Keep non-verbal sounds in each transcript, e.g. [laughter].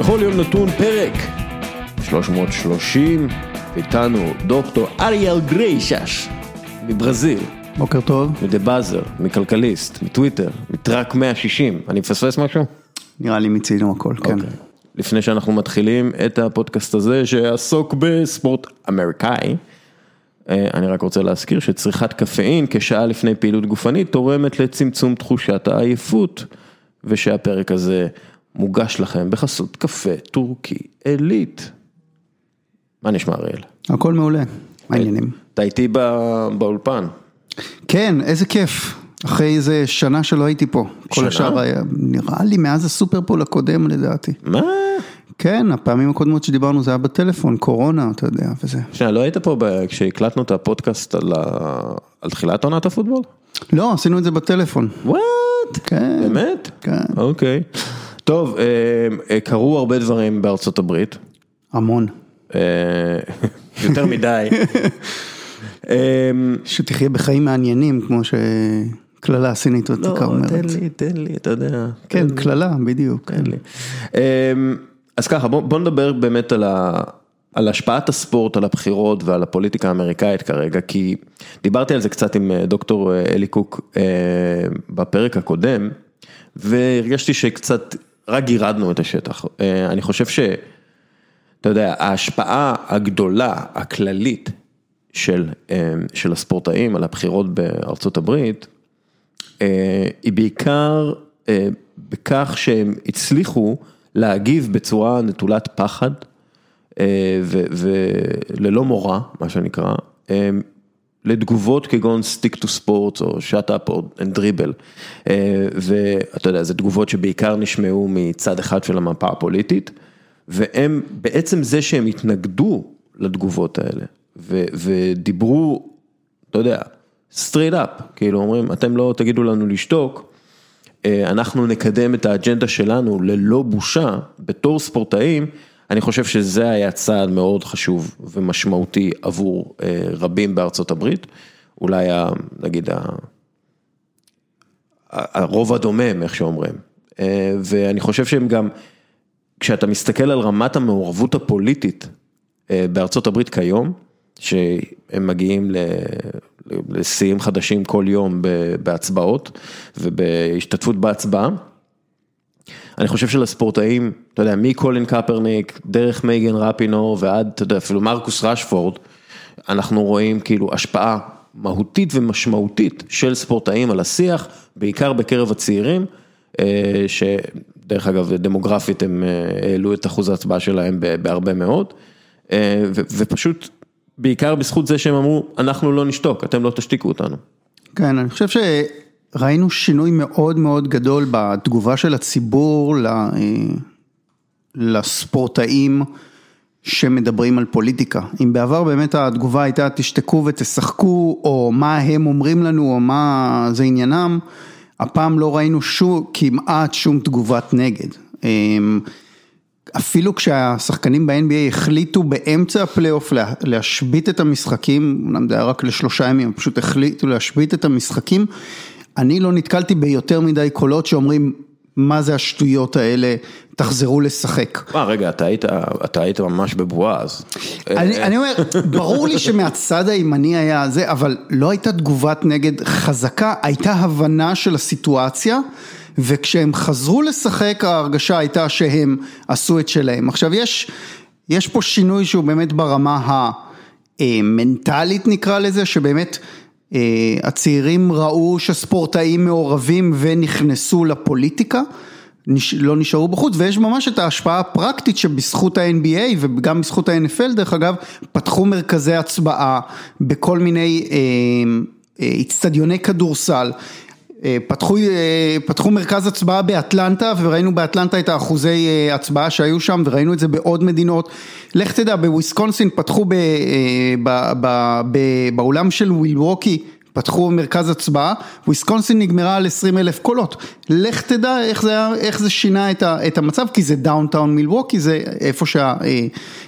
בכל יום נתון פרק 330, איתנו דוקטור אריאל גריישש מברזיל, בוקר טוב, מדה באזר, מכלכליסט, מטוויטר, מטראק 160, אני מפספס משהו? נראה לי מיצינו הכל, כן. אוקיי. לפני שאנחנו מתחילים את הפודקאסט הזה שיעסוק בספורט אמריקאי, אה, אני רק רוצה להזכיר שצריכת קפאין כשעה לפני פעילות גופנית תורמת לצמצום תחושת העייפות, ושהפרק הזה מוגש לכם בחסות קפה טורקי עילית. מה נשמע אריאל? הכל מעולה, מה העניינים? אתה איתי בא- באולפן. כן, איזה כיף, אחרי איזה שנה שלא הייתי פה. כל שנה? השאר היה, נראה לי מאז הסופרפול הקודם לדעתי. מה? כן, הפעמים הקודמות שדיברנו זה היה בטלפון, קורונה, אתה יודע, וזה. שנייה, לא היית פה ב- כשהקלטנו את הפודקאסט על, ה... על תחילת עונת הפוטבול? לא, עשינו את זה בטלפון. וואט? כן. באמת? כן. אוקיי. טוב, אה, אה, קרו הרבה דברים בארצות הברית. המון. אה, יותר מדי. [laughs] אה, שתחיה בחיים מעניינים, כמו שקללה הסינית לא, ותיקה אומרת. תן לי, תן לי, אתה יודע. כן, קללה, בדיוק. תן לי. אה, אז ככה, בוא, בוא נדבר באמת על, ה, על השפעת הספורט, על הבחירות ועל הפוליטיקה האמריקאית כרגע, כי דיברתי על זה קצת עם דוקטור אלי קוק בפרק הקודם, והרגשתי שקצת, רק גירדנו את השטח. אה, אני חושב ש... אתה יודע, ההשפעה הגדולה, הכללית של, אה, של הספורטאים על הבחירות בארצות הברית, אה, היא בעיקר בכך שהם הצליחו להגיב בצורה נטולת פחד וללא מורא, מה שנקרא, לתגובות כגון stick to sports או shut up או. אה, ואתה יודע, זה תגובות שבעיקר נשמעו מצד אחד של המפה הפוליטית, והם, בעצם זה שהם התנגדו לתגובות האלה, ו- ודיברו, אתה יודע, straight up, כאילו אומרים, אתם לא תגידו לנו לשתוק, אה, אנחנו נקדם את האג'נדה שלנו ללא בושה, בתור ספורטאים, אני חושב שזה היה צעד מאוד חשוב ומשמעותי עבור אה, רבים בארצות הברית, אולי ה- נגיד ה- הרוב הדומם, איך שאומרים, אה, ואני חושב שהם גם, כשאתה מסתכל על רמת המעורבות הפוליטית אה, בארצות הברית כיום, שהם מגיעים לשיאים חדשים כל יום בהצבעות ובהשתתפות בהצבעה. אני חושב שלספורטאים, אתה יודע, מקולין קפרניק, דרך מייגן רפינור ועד, אתה יודע, אפילו מרקוס רשפורד, אנחנו רואים כאילו השפעה מהותית ומשמעותית של ספורטאים על השיח, בעיקר בקרב הצעירים, אה, שדרך אגב, דמוגרפית הם אה, העלו את אחוז ההצבעה שלהם בהרבה מאוד, אה, ופשוט, בעיקר בזכות זה שהם אמרו, אנחנו לא נשתוק, אתם לא תשתיקו אותנו. כן, אני חושב שראינו שינוי מאוד מאוד גדול בתגובה של הציבור ל- לספורטאים שמדברים על פוליטיקה. אם בעבר באמת התגובה הייתה תשתקו ותשחקו, או מה הם אומרים לנו, או מה זה עניינם, הפעם לא ראינו שום, כמעט שום תגובת נגד. אה, אפילו כשהשחקנים ב-NBA החליטו באמצע הפלייאוף לה- להשבית את המשחקים, אמנם זה היה רק לשלושה ימים, פשוט החליטו להשבית את המשחקים, אני לא נתקלתי ביותר מדי קולות שאומרים, מה זה השטויות האלה, תחזרו לשחק. מה, רגע, אתה היית, אתה היית ממש בבועה אז. אני, אני אומר, ברור לי שמהצד הימני היה זה, אבל לא הייתה תגובת נגד חזקה, הייתה הבנה של הסיטואציה, וכשהם חזרו לשחק ההרגשה הייתה שהם עשו את שלהם. עכשיו יש, יש פה שינוי שהוא באמת ברמה המנטלית נקרא לזה, שבאמת אה, הצעירים ראו שספורטאים מעורבים ונכנסו לפוליטיקה. לא נשארו בחוץ, ויש ממש את ההשפעה הפרקטית שבזכות ה-NBA וגם בזכות ה-NFL דרך אגב, פתחו מרכזי הצבעה בכל מיני אה, אה, איצטדיוני כדורסל. אה, פתחו, אה, פתחו מרכז הצבעה באטלנטה וראינו באטלנטה את האחוזי אה, הצבעה שהיו שם וראינו את זה בעוד מדינות. לך תדע, בוויסקונסין פתחו ב, אה, ב, ב, ב, באולם של מילווקי פתחו מרכז הצבעה, וויסקונסין נגמרה על 20 אלף קולות. לך תדע איך זה, היה- איך זה שינה את, ה, את המצב, כי זה downtown מילווקי, זה איפה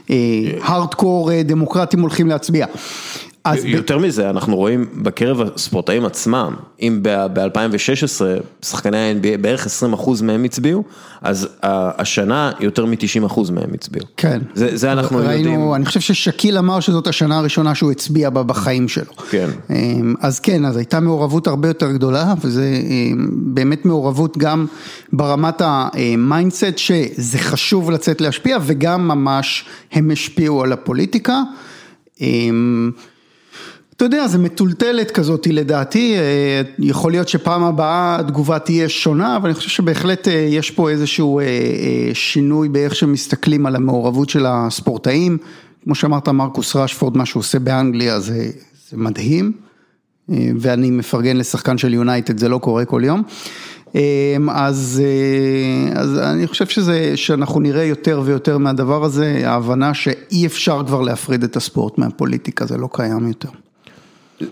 שההארדקור דמוקרטים הולכים להצביע. אז ב- יותר מזה, אנחנו רואים בקרב הספורטאים עצמם, אם ב-2016 שחקני ה-NBA בערך 20% מהם הצביעו, אז השנה יותר מ-90% מהם הצביעו. כן. זה, זה אנחנו ראינו, יודעים. אני חושב ששקיל אמר שזאת השנה הראשונה שהוא הצביע בה בחיים שלו. כן. אמ, אז כן, אז הייתה מעורבות הרבה יותר גדולה, וזה אמ, באמת מעורבות גם ברמת ה mindset שזה חשוב לצאת להשפיע, וגם ממש הם השפיעו על הפוליטיקה. אתה יודע, זה מטולטלת כזאת לדעתי, אה, יכול להיות שפעם הבאה התגובה תהיה שונה, אבל אני חושב שבהחלט אה, יש פה איזשהו אה, שינוי באיך שמסתכלים על המעורבות של הספורטאים. כמו שאמרת, מרקוס רשפורד, מה שהוא עושה באנגליה זה, זה מדהים, ואני מפרגן לשחקן של יונייטד, זה לא קורה כל יום. אז, אז אני חושב שזה, שאנחנו נראה יותר ויותר מהדבר הזה, ההבנה שאי אפשר כבר להפריד את הספורט מהפוליטיקה, זה לא קיים יותר.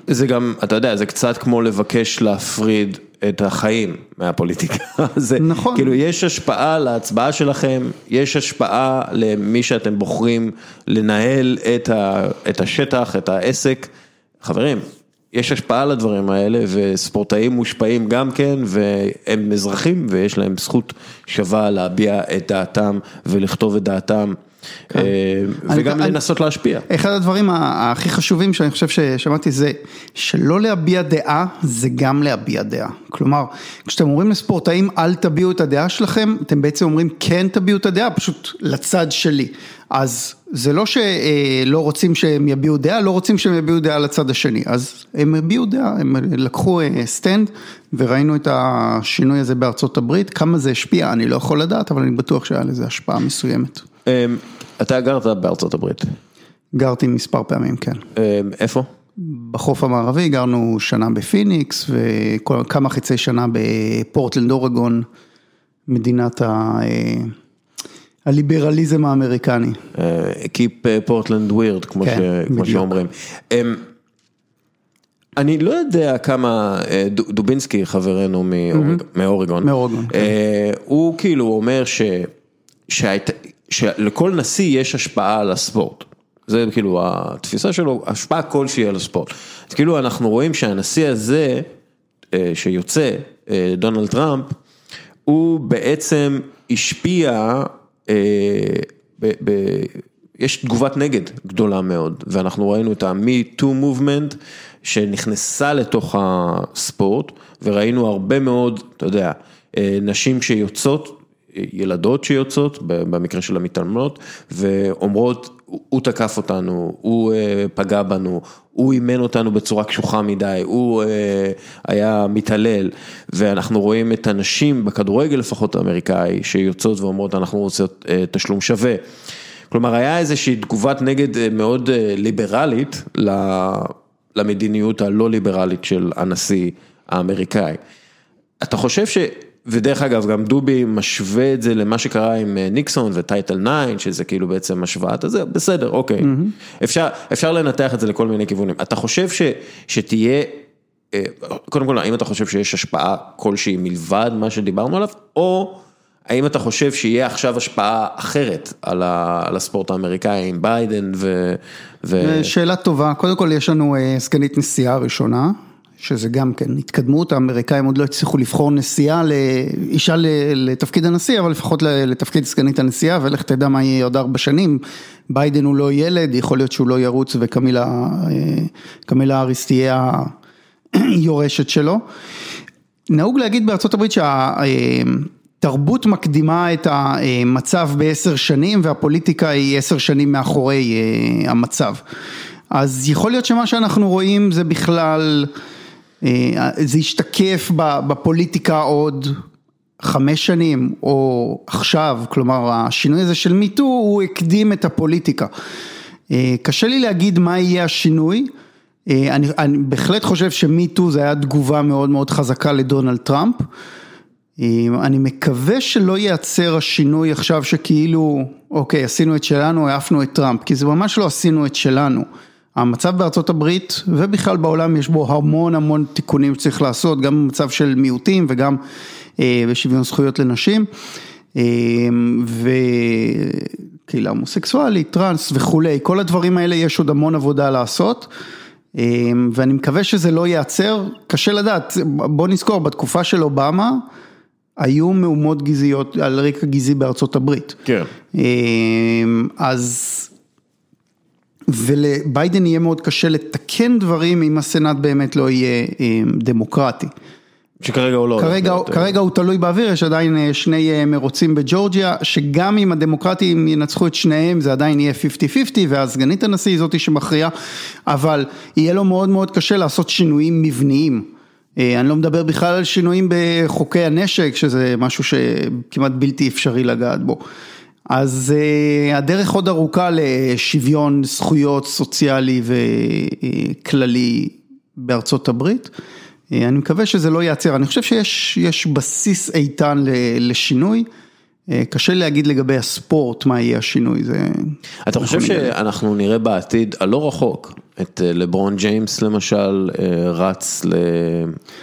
זה גם, אתה יודע, זה קצת כמו לבקש להפריד את החיים מהפוליטיקה. [laughs] זה, נכון. כאילו, יש השפעה להצבעה שלכם, יש השפעה למי שאתם בוחרים לנהל את, ה, את השטח, את העסק. חברים, יש השפעה לדברים האלה, וספורטאים מושפעים גם כן, והם אזרחים, ויש להם זכות שווה להביע את דעתם ולכתוב את דעתם. אה, וגם אני- לנסות להשפיע. אחד הדברים הכי חשובים שאני חושב ששמעתי זה שלא להביע דעה זה גם להביע דעה. כלומר, כשאתם אומרים לספורטאים אל תביעו את הדעה שלכם, אתם בעצם אומרים כן תביעו את הדעה, פשוט לצד שלי. אז זה לא שלא רוצים שהם יביעו דעה, לא רוצים שהם יביעו דעה לצד השני. אז הם הביעו דעה, הם לקחו אה, stand וראינו את השינוי הזה בארצות הברית, כמה זה השפיע, אני לא יכול לדעת, אבל אני בטוח שהיה לזה השפעה מסוימת. אה, אתה גרת בארצות הברית, גרתי מספר פעמים, כן. אה, איפה? בחוף המערבי, גרנו שנה בפיניקס וכמה חצי שנה בפורטלנד אורגון, מדינת ה... הליברליזם האמריקני. אה, Keep uh, Portland weird, כמו, כן, ש, כמו. שאומרים. אמ, אני לא יודע כמה, אה, דו- דובינסקי חברנו מאוריג- מאורגון, מאורגון, כן. אה, הוא כאילו אומר ש, שהיית, שלכל נשיא יש השפעה על הספורט. זה כאילו התפיסה שלו, השפעה כלשהי על הספורט. אז כאילו אנחנו רואים שהנשיא הזה אה, שיוצא, אה, דונלד טראמפ, הוא בעצם השפיע, אה, ב, ב, יש תגובת נגד גדולה מאוד, ואנחנו ראינו את ה-Me Too Movement שנכנסה לתוך הספורט, וראינו הרבה מאוד, אתה יודע, אה, נשים שיוצאות, ילדות שיוצאות, במקרה של המתעלמות, ואומרות, "הוא- תקף אותנו, הוא אה, פגע בנו, הוא אימן אותנו בצורה קשוחה מדי, הוא אה, היה מתעלל, ואנחנו רואים את הנשים בכדורגל לפחות האמריקאי, שיוצאות ואומרות אנחנו רוצות אה, תשלום שווה. כלומר היה איזושהי תגובת נגד מאוד ליברלית למדיניות הלא ליברלית של הנשיא האמריקאי. אתה חושב ש... ודרך אגב, גם דובי משווה את זה למה שקרה עם אה, ניקסון וטייטל 9, שזה כאילו בעצם השוואת הזה, בסדר, אוקיי. אפשר, אפשר לנתח את זה לכל מיני כיוונים. אתה חושב ש, שתהיה, אה, קודם כל, האם אתה חושב שיש השפעה כלשהי מלבד מה שדיברנו עליו, או האם אתה חושב שיהיה עכשיו השפעה אחרת על, ה, על הספורט האמריקאי עם ביידן ו... ו... שאלה טובה, קודם כל יש לנו אה, סגנית נשיאה ראשונה, שזה גם כן התקדמות, האמריקאים עוד לא הצליחו לבחור נשיאה, אישה לתפקיד הנשיא, אבל לפחות לתפקיד סגנית הנשיאה, ולך תדע מה יהיה עוד ארבע שנים, ביידן הוא לא ילד, יכול להיות שהוא לא ירוץ וקמילה אה, האריס תהיה היורשת שלו. נהוג להגיד בארצות הברית שהתרבות מקדימה את המצב בעשר שנים והפוליטיקה היא עשר שנים מאחורי אה, המצב. אז יכול להיות שמה שאנחנו רואים זה בכלל, אה, זה ישתקף בפוליטיקה עוד חמש שנים או עכשיו, כלומר השינוי הזה של מיטו הוא הקדים את הפוליטיקה. אה, קשה לי להגיד מה יהיה השינוי. אה, אני, אני בהחלט חושב שמיטו זה היה תגובה מאוד מאוד חזקה לדונלד טראמפ. אה, אני מקווה שלא ייעצר השינוי עכשיו שכאילו, אוקיי, עשינו את שלנו, העפנו את טראמפ, כי זה ממש לא עשינו את שלנו. המצב בארצות הברית ובכלל בעולם יש בו המון המון תיקונים שצריך לעשות, גם במצב של מיעוטים וגם אה, בשוויון זכויות לנשים. אה, וקהילה הומוסקסואלית, טראנס וכולי, כל הדברים האלה יש עוד המון עבודה לעשות. ואני מקווה שזה לא ייעצר, קשה לדעת, בוא נזכור, בתקופה של אובמה, היו מהומות גזעיות על רקע גזעי בארצות הברית. כן. אז, ולביידן יהיה מאוד קשה לתקן דברים אם הסנאט באמת לא יהיה דמוקרטי. שכרגע הוא לא... כרגע, כרגע הוא תלוי באוויר, יש עדיין שני מרוצים בג'ורג'יה, שגם אם הדמוקרטים ינצחו את שניהם זה עדיין יהיה 50-50 ואז סגנית הנשיא היא זאתי שמכריעה, אבל יהיה לו מאוד מאוד קשה לעשות שינויים מבניים. אני לא מדבר בכלל על שינויים בחוקי הנשק, שזה משהו שכמעט בלתי אפשרי לגעת בו. אז הדרך עוד ארוכה לשוויון זכויות סוציאלי וכללי בארצות הברית. אני מקווה שזה לא ייעצר, אני חושב שיש בסיס איתן לשינוי, קשה להגיד לגבי הספורט מה יהיה השינוי, זה... אתה חושב שאנחנו נראה בעתיד הלא רחוק את לברון ג'יימס למשל רץ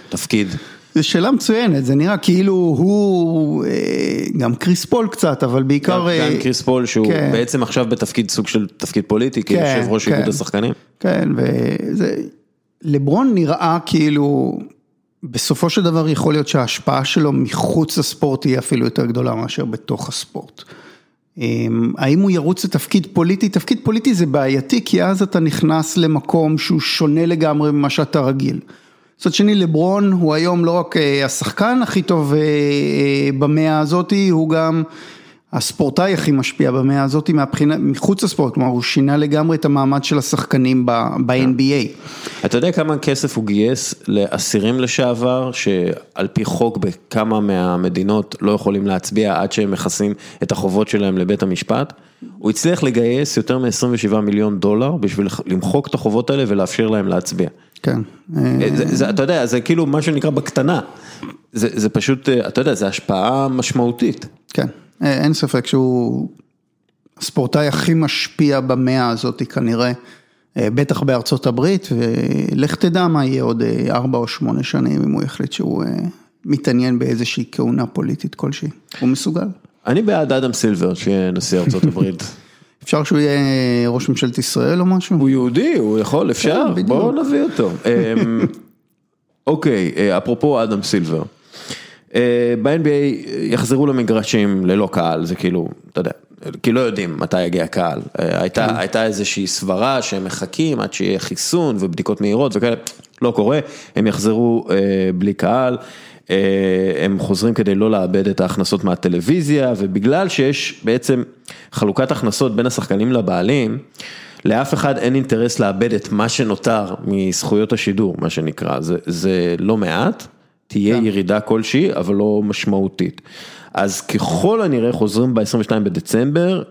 לתפקיד? זו שאלה מצוינת, זה נראה כאילו הוא, גם קריס פול קצת, אבל בעיקר... גם קריס פול שהוא בעצם עכשיו בתפקיד סוג של תפקיד פוליטי, כיושב ראש איגוד השחקנים. כן, וזה... לברון נראה כאילו, בסופו של דבר יכול להיות שההשפעה שלו מחוץ לספורט היא אפילו יותר גדולה מאשר בתוך הספורט. האם הוא ירוץ לתפקיד פוליטי? תפקיד פוליטי זה בעייתי כי אז אתה נכנס למקום שהוא שונה לגמרי ממה שאתה רגיל. מצד שני לברון הוא היום לא רק השחקן הכי טוב במאה הזאתי, הוא גם הספורטאי הכי משפיע במאה הזאתי מהבחינה, מחוץ לספורט, כלומר הוא שינה לגמרי את המעמד של השחקנים ב-NBA. אתה יודע כמה כסף הוא גייס לאסירים לשעבר, שעל פי חוק בכמה מהמדינות לא יכולים להצביע עד שהם מכסים את החובות שלהם לבית המשפט? הוא הצליח לגייס יותר מ-27 מיליון דולר בשביל למחוק את החובות האלה ולאפשר להם להצביע. כן. זה, אתה יודע, זה כאילו מה שנקרא בקטנה, זה, זה פשוט, אתה יודע, זה השפעה משמעותית. כן. אין ספק שהוא הספורטאי הכי משפיע במאה הזאת כנראה, בטח בארצות הברית, ולך תדע מה יהיה עוד ארבע או שמונה שנים אם הוא יחליט שהוא מתעניין באיזושהי כהונה פוליטית כלשהי, הוא מסוגל. אני בעד אדם סילבר שיהיה נשיא ארצות הברית. [laughs] אפשר שהוא יהיה ראש ממשלת ישראל או משהו? הוא יהודי, הוא יכול, אפשר, בואו נביא אותו. [laughs] אוקיי, אפרופו אדם סילבר. ב-NBA יחזרו למגרשים ללא קהל, זה כאילו, אתה יודע, כי לא יודעים מתי יגיע קהל. הייתה, הייתה איזושהי סברה שהם מחכים עד שיהיה חיסון ובדיקות מהירות וכאלה, לא קורה, הם יחזרו בלי קהל, הם חוזרים כדי לא לאבד את ההכנסות מהטלוויזיה, ובגלל שיש בעצם חלוקת הכנסות בין השחקנים לבעלים, לאף אחד אין אינטרס לאבד את מה שנותר מזכויות השידור, מה שנקרא, זה, זה לא מעט. תהיה ירידה כלשהי, אבל לא משמעותית. אז ככל הנראה חוזרים ב-22 בדצמבר,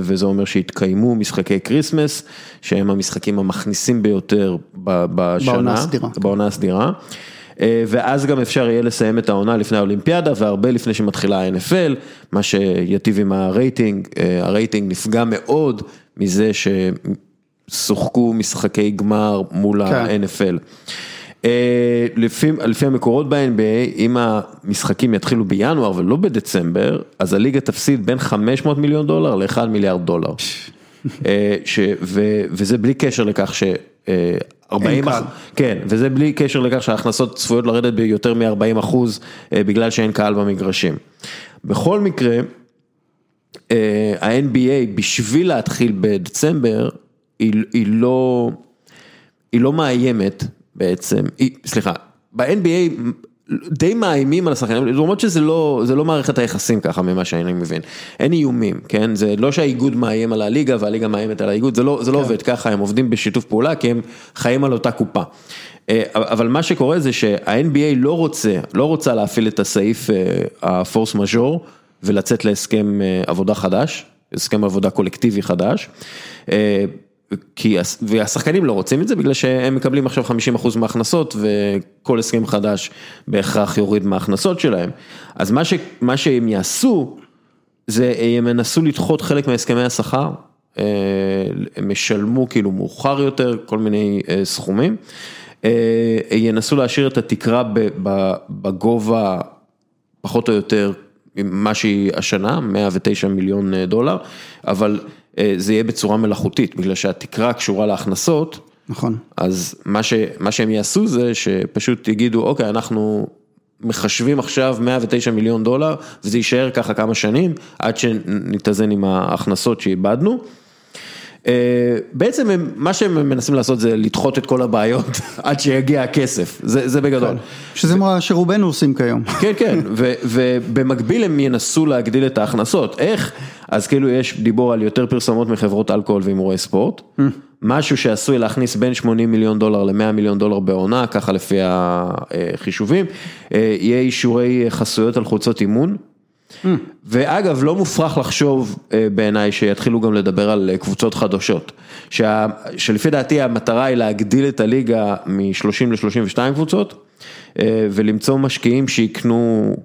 וזה אומר שיתקיימו משחקי כריסמס, שהם המשחקים המכניסים ביותר בשנה, בעונה הסדירה. בעונה הסדירה. ואז גם אפשר יהיה לסיים את העונה לפני האולימפיאדה, והרבה לפני שמתחילה ה-NFL, מה שיטיב עם הרייטינג, הרייטינג נפגע מאוד מזה ששוחקו משחקי גמר מול ה-NFL. לפי, לפי המקורות ב-NBA, אם המשחקים יתחילו בינואר ולא בדצמבר, אז הליגה תפסיד בין 500 מיליון דולר ל-1 מיליארד דולר. [laughs] ש, ו, וזה בלי קשר לכך ש... 40 אחוז, כן, וזה בלי קשר לכך שההכנסות צפויות לרדת ביותר מ-40 אחוז בגלל שאין קהל במגרשים. בכל מקרה, ה-NBA בשביל להתחיל בדצמבר, היא, היא לא, היא לא מאיימת. בעצם, סליחה, ב-NBA די מאיימים על השחקנים, למרות שזה לא, זה לא מערכת היחסים ככה ממה שאני מבין, אין איומים, כן, זה לא שהאיגוד מאיים על הליגה והליגה מאיימת על האיגוד, זה לא, זה לא כן. עובד ככה, הם עובדים בשיתוף פעולה כי הם חיים על אותה קופה. אבל מה שקורה זה שה-NBA לא רוצה, לא רוצה להפעיל את הסעיף הפורס מז'ור ולצאת להסכם עבודה חדש, הסכם עבודה קולקטיבי חדש. כי, והשחקנים לא רוצים את זה בגלל שהם מקבלים עכשיו 50% מההכנסות וכל הסכם חדש בהכרח יוריד מההכנסות שלהם. אז מה, ש, מה שהם יעשו, זה הם ינסו לדחות חלק מהסכמי השכר, הם ישלמו כאילו מאוחר יותר כל מיני סכומים, ינסו להשאיר את התקרה בגובה פחות או יותר מה שהיא השנה, 109 מיליון דולר, אבל זה יהיה בצורה מלאכותית, בגלל שהתקרה קשורה להכנסות. נכון. אז מה, ש, מה שהם יעשו זה שפשוט יגידו, אוקיי, אנחנו מחשבים עכשיו 109 מיליון דולר, וזה יישאר ככה כמה שנים, עד שנתאזן עם ההכנסות שאיבדנו. אה, בעצם הם, מה שהם מנסים לעשות זה לדחות את כל הבעיות [laughs] עד שיגיע הכסף, זה, זה בגדול. שזה מה שרובנו עושים כיום. [laughs] כן, כן, ו, ובמקביל הם ינסו להגדיל את ההכנסות, איך? אז כאילו יש דיבור על יותר פרסומות מחברות אלכוהול והימורי ספורט, משהו שעשוי להכניס בין 80 מיליון דולר ל-100 מיליון דולר בעונה, ככה לפי החישובים, אה, יהיה אישורי חסויות על חולצות אימון. ואגב, לא מופרך לחשוב אה, בעיניי שיתחילו גם לדבר על אה, קבוצות חדשות, שה, שלפי דעתי המטרה היא להגדיל את הליגה מ-30 ל-32 קבוצות, ולמצוא משקיעים שיקנו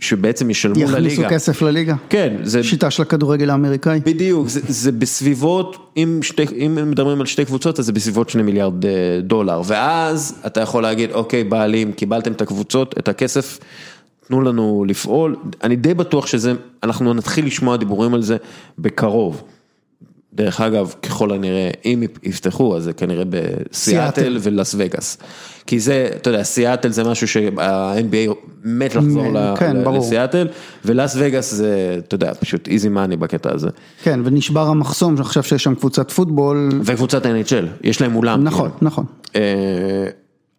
שבעצם ישלמו יכניסו לליגה. יכניסו כסף לליגה. כן. זה... שיטה של הכדורגל האמריקאי. בדיוק, זה, זה בסביבות, אם, שתי, אם מדברים על שתי קבוצות, אז זה בסביבות שני מיליארד אה, דולר. ואז אתה יכול להגיד, אוקיי, בעלים, קיבלתם את הקבוצות, את הכסף, תנו לנו לפעול. אני די בטוח שזה, אנחנו נתחיל לשמוע דיבורים על זה בקרוב. דרך אגב, ככל הנראה, אם יפתחו, אז זה כנראה בסיאטל ולאס וגאס. כי זה, אתה יודע, סיאטל זה משהו שה-NBA מת לחזור כן, לסיאטל, ולאס וגאס זה, אתה יודע, פשוט איזי מאני בקטע הזה. כן, ונשבר המחסום, עכשיו שיש שם קבוצת פוטבול. וקבוצת NHL, יש להם אולם. נכון, כאילו. נכון.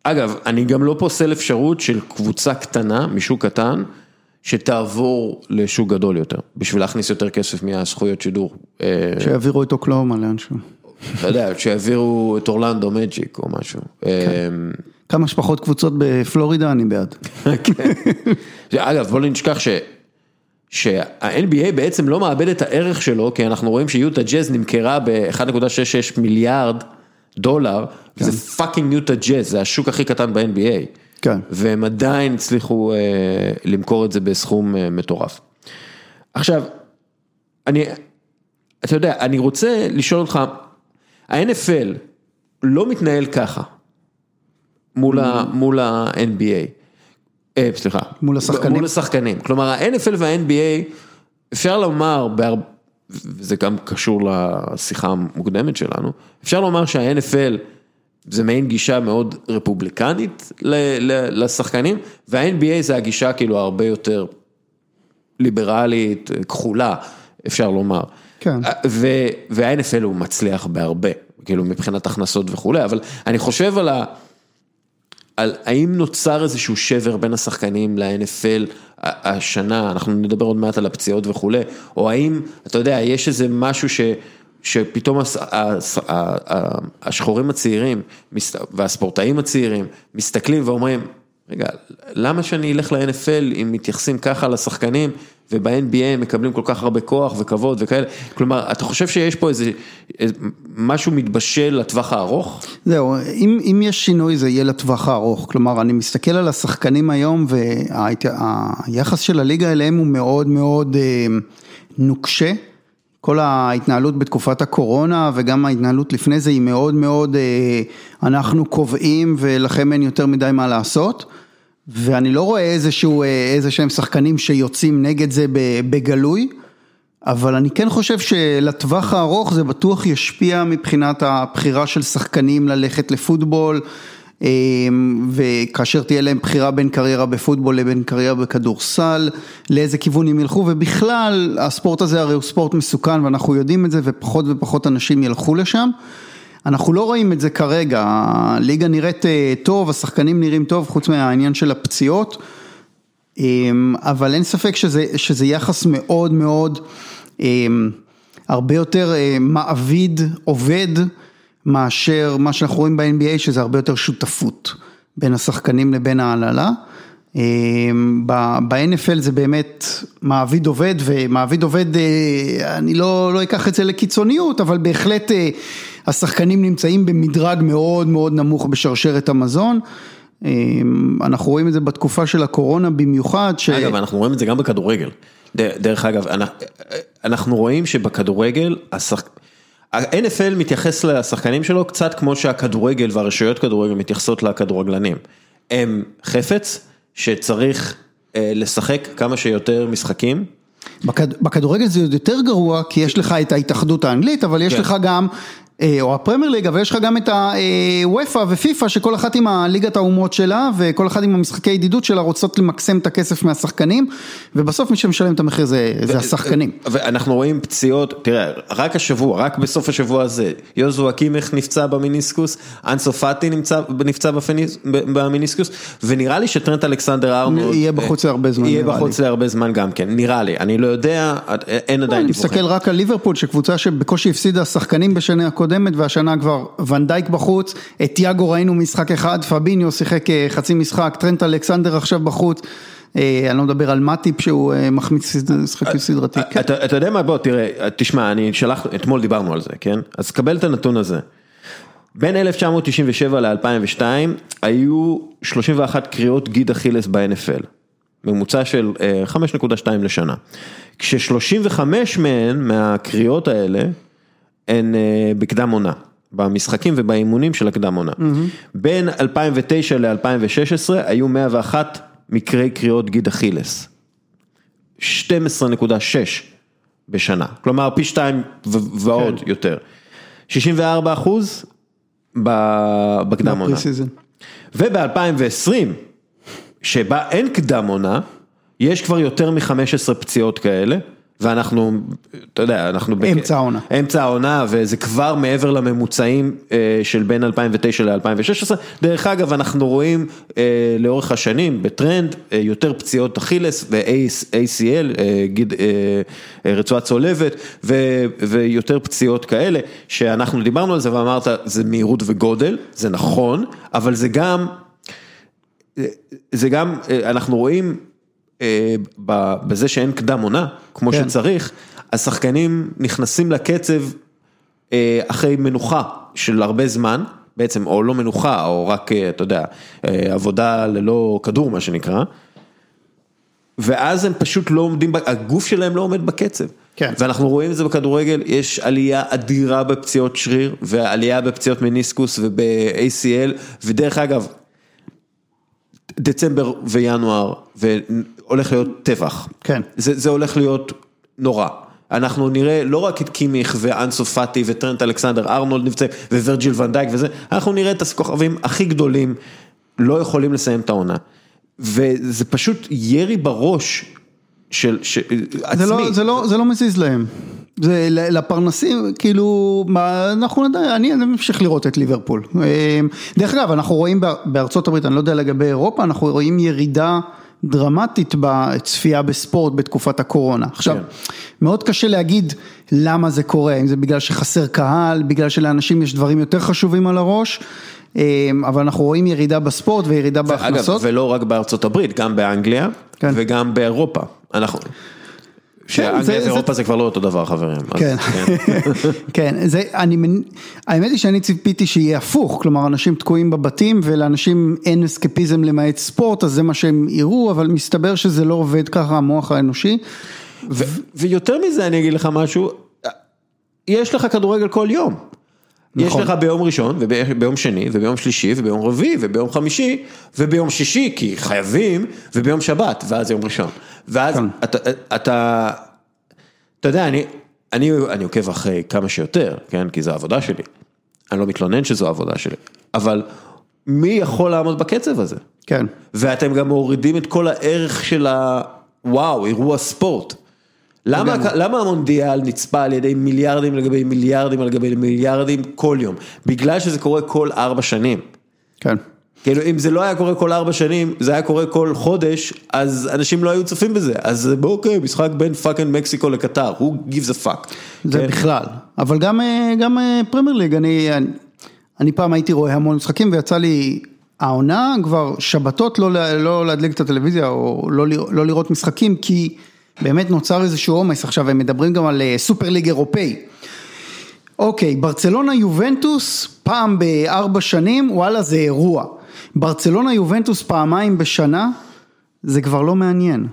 אגב, אני גם לא פוסל אפשרות של קבוצה קטנה, משוק קטן. שתעבור לשוק גדול יותר, בשביל להכניס יותר כסף מהזכויות שידור. אה, שיעבירו את אוקלהומה לאנשהו. אתה יודע, שיעבירו את אורלנדו מג'יק או משהו. כן. אה, כמה שפחות קבוצות בפלורידה, אני בעד. כן. [laughs] אגב, בוא נשכח ש... שה-NBA בעצם לא מאבד את הערך שלו, כי אנחנו רואים שיוטה ג'אז נמכרה ב-1.66 מיליארד דולר, כן. זה fucking יוטה ג'אז, זה השוק הכי קטן ב-NBA. כן. והם עדיין הצליחו אה, למכור את זה בסכום אה, מטורף. עכשיו, אני, אתה יודע, אני רוצה לשאול אותך, ה-NFL לא מתנהל ככה מול ה-NBA, אה, סליחה, מול השחקנים, מול השחקנים, כלומר ה-NFL וה-NBA, אפשר לומר, וזה גם קשור לשיחה המוקדמת שלנו, אפשר לומר שה-NFL זה מעין גישה מאוד רפובליקנית לשחקנים, וה-NBA זה הגישה כאילו הרבה יותר ליברלית, כחולה, אפשר לומר. כן. וה-NFL הוא מצליח בהרבה, כאילו מבחינת הכנסות וכולי, אבל אני חושב על ה... על האם נוצר איזשהו שבר בין השחקנים ל-NFL השנה, אנחנו נדבר עוד מעט על הפציעות וכולי, או האם, אתה יודע, יש איזה משהו ש... שפתאום השחורים הצעירים והספורטאים הצעירים מסתכלים ואומרים, רגע, למה שאני אלך ל-NFL אם מתייחסים ככה לשחקנים וב-NBA הם מקבלים כל כך הרבה כוח וכבוד וכאלה, כלומר, אתה חושב שיש פה איזה, משהו מתבשל לטווח הארוך? זהו, אם, אם יש שינוי זה יהיה לטווח הארוך, כלומר, אני מסתכל על השחקנים היום והיחס של הליגה אליהם הוא מאוד מאוד אה, נוקשה. כל ההתנהלות בתקופת הקורונה וגם ההתנהלות לפני זה היא מאוד מאוד, אה, אנחנו קובעים ולכם אין יותר מדי מה לעשות. ואני לא רואה איזשהו, אה, איזה שהם שחקנים שיוצאים נגד זה בגלוי, אבל אני כן חושב שלטווח הארוך זה בטוח ישפיע מבחינת הבחירה של שחקנים ללכת לפוטבול. אמ, וכאשר תהיה להם בחירה בין קריירה בפוטבול לבין קריירה בכדורסל, לאיזה כיוון הם ילכו, ובכלל הספורט הזה הרי הוא ספורט מסוכן ואנחנו יודעים את זה ופחות ופחות אנשים ילכו לשם. אנחנו לא רואים את זה כרגע, הליגה נראית אה, טוב, השחקנים נראים טוב חוץ מהעניין של הפציעות, אמ, אבל אין ספק שזה, שזה יחס מאוד מאוד אמ, הרבה יותר אה, מעביד, עובד. מאשר מה שאנחנו רואים ב-NBA שזה הרבה יותר שותפות בין השחקנים לבין ההנהלה. אמ, ב-NFL זה באמת מעביד עובד ומעביד עובד, אה, אני לא, לא אקח את זה לקיצוניות, אבל בהחלט השחקנים נמצאים במדרג מאוד מאוד נמוך בשרשרת המזון. אמ, אנחנו רואים את זה בתקופה של הקורונה במיוחד. ש... אגב, אנחנו רואים את זה גם בכדורגל. דרך אגב, אנחנו רואים שבכדורגל, השחק... ה-NFL מתייחס לשחקנים שלו קצת כמו שהכדורגל והרשויות כדורגל מתייחסות לכדורגלנים. הם חפץ שצריך אה, לשחק כמה שיותר משחקים. בכד, בכדורגל זה עוד יותר גרוע כי יש לך את ההתאחדות האנגלית אבל יש כן. לך גם או הפרמייר ליג, אבל יש לך גם את הוופא ופיפא שכל אחת עם הליגת האומות שלה וכל אחת עם המשחקי ידידות שלה רוצות למקסם את הכסף מהשחקנים ובסוף מי שמשלם את המחיר זה, זה השחקנים. ואנחנו רואים פציעות, תראה, רק השבוע, רק בסוף השבוע הזה, יוזו אקימך נפצע במיניסקוס, אנסו פאטי נפצע, נפצע בפניס, במיניסקוס, ונראה לי שטרנט אלכסנדר ארנולד יהיה בחוץ להרבה זמן. יהיה בחוץ להרבה זמן גם כן, נראה לי, אני לא יודע, אין עדיין דיווחים. אני מסתכל רק על ליברפול, שקבוצה שבקושי הפסידה שחקנים בשנה הקודמת והשנה כבר ונדייק בחוץ, את יאגו ראינו משחק אחד, פביניו שיחק אה, חצי משחק, טרנט אלכסנדר עכשיו בחוץ. אה, אני לא מדבר על מאטיפ שהוא אה, מחמיץ משחקים סדרתי. אתה יודע מה, בוא תראה, תשמע, אני שלח, אתמול דיברנו על זה, כן? אז קבל את הנתון הזה. בין 1997 ל-2002 היו 31 קריאות גיד אכילס ב-NFL, ממוצע של 5.2 לשנה. כש-35 מהן, מהקריאות האלה, הן בקדם עונה. במשחקים ובאימונים של הקדם עונה. בין 2009 ל-2016 היו 101 מקרי קריאות גיד אכילס. 12.6 בשנה, כלומר פי שתיים ועוד כן. יותר. 64 אחוז בקדם עונה. וב-2020, שבה אין קדם עונה, יש כבר יותר מ-15 פציעות כאלה. ואנחנו, אתה יודע, אנחנו... אמצע העונה. אמצע העונה, וזה כבר מעבר לממוצעים אה, של בין 2009 ל-2016. דרך אגב, אנחנו רואים אה, לאורך השנים, בטרנד, אה, יותר פציעות אכילס ו-ACL, גיד, רצועה צולבת, ויותר פציעות כאלה, שאנחנו דיברנו על זה ואמרת, זה מהירות וגודל, זה נכון, אבל זה גם, זה גם, אנחנו רואים... אה, בזה שאין קדם עונה, כמו כן. שצריך, השחקנים נכנסים לקצב אה, אחרי מנוחה של הרבה זמן, בעצם, או לא מנוחה, או רק, אה, אתה יודע, עבודה ללא כדור, מה שנקרא, ואז הם פשוט לא עומדים, הגוף שלהם לא עומד בקצב. כן. ואנחנו רואים את זה בכדורגל, יש עלייה אדירה בפציעות שריר, ועלייה בפציעות מניסקוס וב-ACL, ודרך אגב, דצמבר וינואר, והולך להיות טבח. כן. זה, זה הולך להיות נורא. אנחנו נראה לא רק את קימיך ואנסו פאטי וטרנט אלכסנדר ארנולד נפצע וורג'יל ונדייק וזה, אנחנו נראה את הכוכבים הכי גדולים לא יכולים לסיים את העונה. וזה פשוט ירי בראש של, של זה עצמי. לא, זה לא, זה לא מזיז להם. זה לפרנסים, כאילו, מה, אנחנו נדע, אני אמשיך לראות את ליברפול. אמ, דרך אגב, אנחנו רואים בארצות הברית, אני לא יודע לגבי אירופה, אנחנו רואים ירידה דרמטית בצפייה בספורט בתקופת הקורונה. עכשיו, כן. מאוד קשה להגיד למה זה קורה, אם זה בגלל שחסר קהל, בגלל שלאנשים יש דברים יותר חשובים על הראש. אמ, אבל אנחנו רואים ירידה בספורט וירידה בהכנסות. אגב, ולא רק בארצות הברית, גם באנגליה כן. וגם באירופה. אנחנו... שאנגליה ואירופה זה כבר לא אותו דבר חברים. כן, [laughs] כן, זה, אני, האמת היא שאני ציפיתי שיהיה הפוך, כלומר אנשים תקועים בבתים ולאנשים אין אסקפיזם למעט ספורט, אז זה מה שהם יראו, אבל מסתבר שזה לא עובד ככה המוח האנושי. ויותר מזה אני אגיד לך משהו, יש לך כדורגל כל יום. נכון. יש לך ביום ראשון וביום שני וביום שלישי וביום רביעי וביום חמישי וביום שישי כי חייבים וביום שבת ואז יום ראשון. ואז כן. אתה, אתה, אתה יודע, אני, אני, אני עוקב אחרי כמה שיותר, כן, כי זו העבודה שלי. אני לא מתלונן שזו העבודה שלי, אבל מי יכול לעמוד בקצב הזה? כן. ואתם גם מורידים את כל הערך של הוואו, אירוע ספורט. למה, למה המונדיאל נצפה על ידי מיליארדים לגבי מיליארדים על גבי מיליארדים כל יום? בגלל שזה קורה כל ארבע שנים. כן. כאילו אם זה לא היה קורה כל ארבע שנים, זה היה קורה כל חודש, אז אנשים לא היו צופים בזה, אז אוקיי, משחק בין fucking מקסיקו לקטר, who gives a fuck. זה כן? בכלל, אבל גם, אה, גם פרמייר אה, ליג, אני, אני, אני פעם הייתי רואה המון משחקים ויצא לי העונה כבר שבתות לא, לא להדליק את הטלוויזיה או לא, לא לראות משחקים, כי באמת נוצר איזשהו עומס, עכשיו הם מדברים גם על אה, סופר ליג אירופאי. אוקיי, ברצלונה יובנטוס פעם בארבע שנים, וואלה זה אירוע. ברצלונה יובנטוס פעמיים בשנה, זה כבר לא מעניין.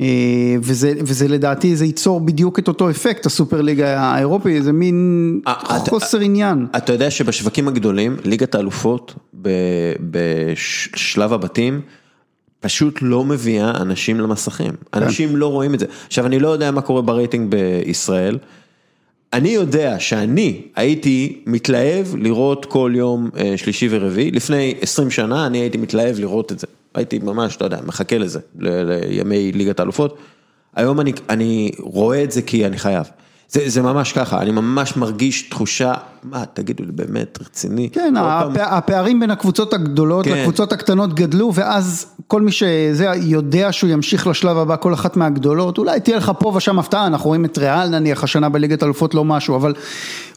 אה, וזה, וזה לדעתי, זה ייצור בדיוק את אותו אפקט, הסופר ליגה האירופי, זה מין אה, חוסר עניין. אתה יודע שבשווקים הגדולים, ליגת האלופות בשלב הבתים, פשוט לא מביאה אנשים למסכים, כן. אנשים לא רואים את זה. עכשיו אני לא יודע מה קורה ברייטינג בישראל, אני יודע שאני הייתי מתלהב לראות כל יום אה, שלישי ורביעי, לפני 20 שנה אני הייתי מתלהב לראות את זה, הייתי ממש, אתה יודע, מחכה לזה, לימי ליגת האלופות, היום אני, אני רואה את זה כי אני חייב. זה, זה ממש ככה, אני ממש מרגיש תחושה, מה, תגידו לי, באמת רציני? כן, הפע, הפערים בין הקבוצות הגדולות כן. לקבוצות הקטנות גדלו, ואז כל מי שזה יודע שהוא ימשיך לשלב הבא, כל אחת מהגדולות, אולי תהיה לך פה ושם הפתעה, אנחנו רואים את ריאל נניח השנה בליגת אלופות לא משהו, אבל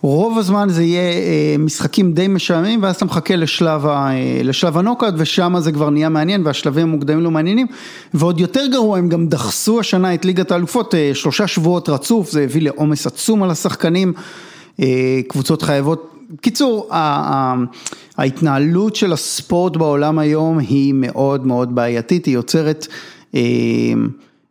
רוב הזמן זה יהיה אה, משחקים די משעממים, ואז אתה מחכה לשלב, ה, אה, לשלב הנוקאוט, ושם זה כבר נהיה מעניין, והשלבים המוקדמים לא מעניינים, ועוד יותר גרוע, הם גם דחסו השנה את ליגת האלופות, אה, שלושה שבועות רצוף, זה הביא לעומס עצום על השחקנים, קבוצות חייבות קיצור, ההתנהלות של הספורט בעולם היום היא מאוד מאוד בעייתית, היא יוצרת אה,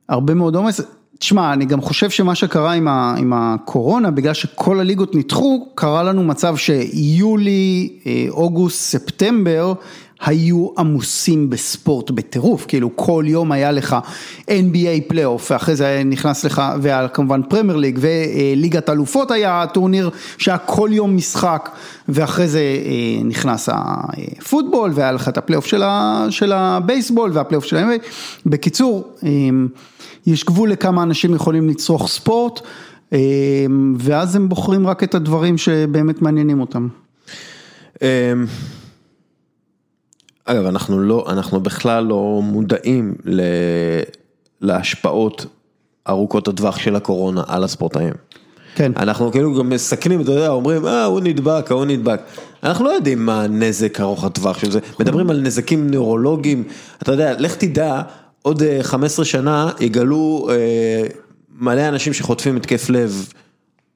הרבה מאוד עומס. תשמע, אני גם חושב שמה שקרה עם, ה, עם הקורונה, בגלל שכל הליגות נדחו, קרה לנו מצב שיולי, אה, אוגוסט, ספטמבר, היו עמוסים בספורט בטירוף, כאילו כל יום היה לך NBA פלייאוף, ואחרי זה נכנס לך, והיה כמובן פרמייר ליג, וליגת אלופות היה טורניר שהיה כל יום משחק, ואחרי זה אה, נכנס הפוטבול, והיה לך את הפלייאוף של, של הבייסבול, והפלייאוף של ה-NBA. בקיצור, אה, יש גבול לכמה אנשים יכולים לצרוך ספורט, אה, ואז הם בוחרים רק את הדברים שבאמת מעניינים אותם. אגב, אנחנו לא, אנחנו בכלל לא מודעים ל, להשפעות ארוכות הטווח של הקורונה על הספורטאים. כן. אנחנו כאילו גם מסכנים, אתה יודע, אומרים, אה, הוא נדבק, ההוא נדבק. אנחנו לא יודעים מה הנזק ארוך הטווח של זה. מדברים על נזקים נוירולוגיים, אתה יודע, לך תדע, עוד 15 אה, שנה יגלו אה, מלא אנשים שחוטפים התקף לב.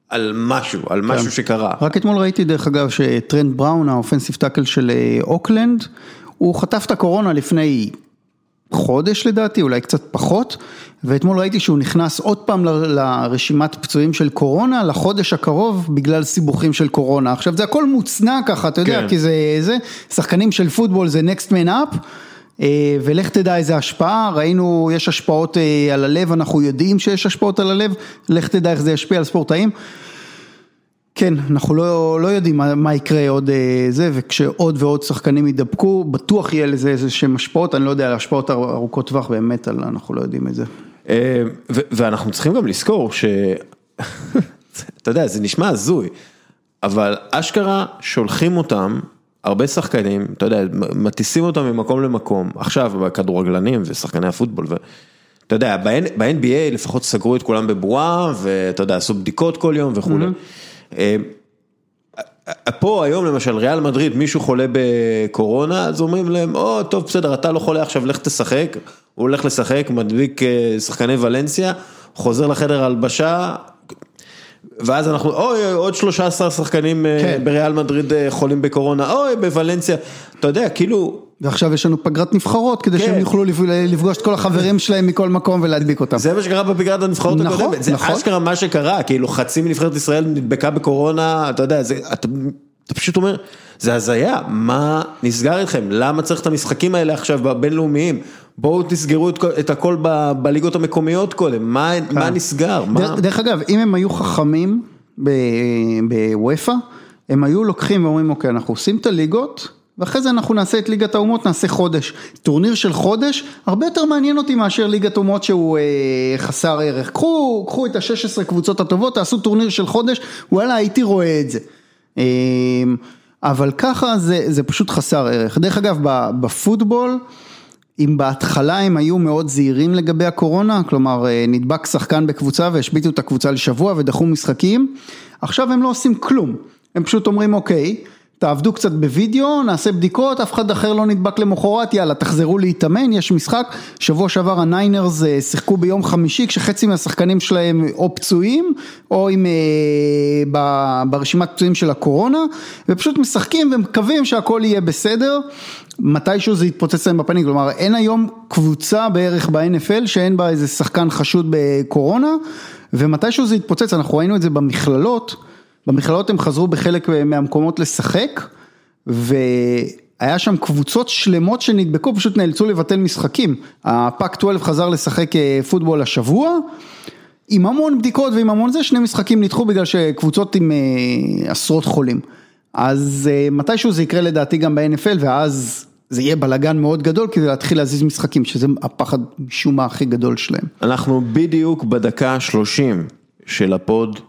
על משהו, על משהו כן. שקרה. רק אתמול ראיתי דרך אגב שטרנד בראון, ה offensive tackle של אה, אוקלנד, הוא חטף את הקורונה לפני חודש לדעתי, אולי קצת פחות, ואתמול ראיתי שהוא נכנס עוד פעם לרשימת פצועים של קורונה, לחודש הקרוב, בגלל סיבוכים של קורונה. עכשיו זה הכל מוצנע ככה, אתה יודע, כן. כי זה, זה, שחקנים של פוטבול זה next man up. אה, ולך תדע איזה השפעה, ראינו, יש השפעות אה, על הלב, אנחנו יודעים שיש השפעות על הלב, לך תדע איך זה ישפיע על ספורטאים. כן, אנחנו לא, לא יודעים מה, מה יקרה עוד אה, זה, וכשעוד ועוד שחקנים ידבקו, בטוח יהיה לזה איזה שהם השפעות, אני לא יודע, על השפעות ארוכות טווח באמת, אנחנו לא יודעים את זה. אה, ואנחנו צריכים גם לזכור ש... [laughs] אתה יודע, זה נשמע הזוי, אבל אשכרה שולחים אותם, הרבה שחקנים, אתה יודע, מטיסים אותם ממקום למקום, עכשיו בכדורגלנים ושחקני הפוטבול, ואתה יודע, ב-NBA לפחות סגרו את כולם בבועה, ואתה יודע, עשו בדיקות כל יום וכולי. Mm-hmm. אה, פה היום למשל ריאל מדריד מישהו חולה בקורונה אז אומרים להם או טוב בסדר אתה לא חולה עכשיו לך תשחק, הוא הולך לשחק מדביק אה, שחקני ולנסיה, חוזר לחדר הלבשה ואז אנחנו אוי עוד 13 שחקנים אה, כן. בריאל מדריד חולים בקורונה. אוי בוולנסיה. אתה יודע כאילו ועכשיו יש לנו פגרת נבחרות כדי כן. שהם יוכלו לפגוש את כל החברים שלהם מכל מקום ולהדביק אותם. זה מה שקרה בפגרת הנבחרות נכון, הקודמת, זה נכון. אשכרה מה שקרה, כאילו חצי מנבחרת ישראל נדבקה בקורונה, אתה יודע, זה, אתה, אתה פשוט אומר, זה הזיה, מה נסגר איתכם, למה צריך את המשחקים האלה עכשיו בבינלאומיים, בואו תסגרו את, את הכל ב, בליגות המקומיות קודם, מה, כן. מה נסגר? דרך, מה... דרך אגב, אם הם היו חכמים באופ"א, הם היו לוקחים ואומרים אוקיי, אנחנו עושים את הליגות, ואחרי זה אנחנו נעשה את ליגת האומות, נעשה חודש. טורניר של חודש, הרבה יותר מעניין אותי מאשר ליגת אומות שהוא אה, חסר ערך. קחו, קחו את ה-16 קבוצות הטובות, תעשו טורניר של חודש, וואלה הייתי רואה את זה. אה, אבל ככה זה, זה פשוט חסר ערך. דרך אגב, בפוטבול, אם בהתחלה הם היו מאוד זהירים לגבי הקורונה, כלומר אה, נדבק שחקן בקבוצה והשביתו את הקבוצה לשבוע ודחו משחקים, עכשיו הם לא עושים כלום. הם פשוט אומרים אוקיי, תעבדו קצת בווידאו, נעשה בדיקות, אף אחד אחר לא נדבק למחרת, יאללה תחזרו להתאמן, יש משחק, שבוע שעבר הניינרס אה, שיחקו ביום חמישי כשחצי מהשחקנים שלהם או פצועים או עם, אה, ברשימת פצועים של הקורונה ופשוט משחקים ומקווים שהכל יהיה בסדר, מתישהו זה יתפוצץ להם בפנים, כלומר אין היום קבוצה בערך ב-NFL שאין בה איזה שחקן חשוד בקורונה ומתישהו זה יתפוצץ, אנחנו ראינו את זה במכללות במכללות הם חזרו בחלק מהמקומות לשחק, והיה שם קבוצות שלמות שנדבקו, פשוט נאלצו לבטל משחקים. הפאק 12 חזר לשחק אה, פוטבול השבוע, עם המון בדיקות ועם המון זה, שני משחקים נדחו בגלל שקבוצות עם אה, עשרות חולים. אז אה, מתישהו זה יקרה לדעתי גם ב-NFL ואז זה יהיה בלאגן מאוד גדול כדי להתחיל להזיז משחקים, שזה הפחד משום מה הכי גדול שלהם. אנחנו בדיוק בדקה 30 של הפוד,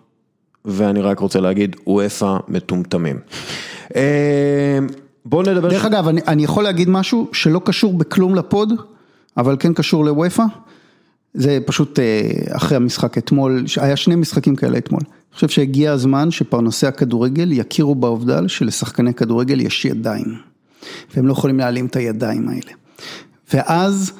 ואני רק רוצה להגיד, וופא מטומטמים. אה, בואו נדבר... דרך אגב, אני, אני יכול להגיד משהו שלא קשור בכלום לפוד, אבל כן קשור לוופא. זה פשוט אה, אחרי המשחק אתמול, היה שני משחקים כאלה אתמול. אני חושב שהגיע הזמן שפרנסי הכדורגל יכירו בעובדה שלשחקני כדורגל יש ידיים. והם לא יכולים להעלים את הידיים האלה. ואז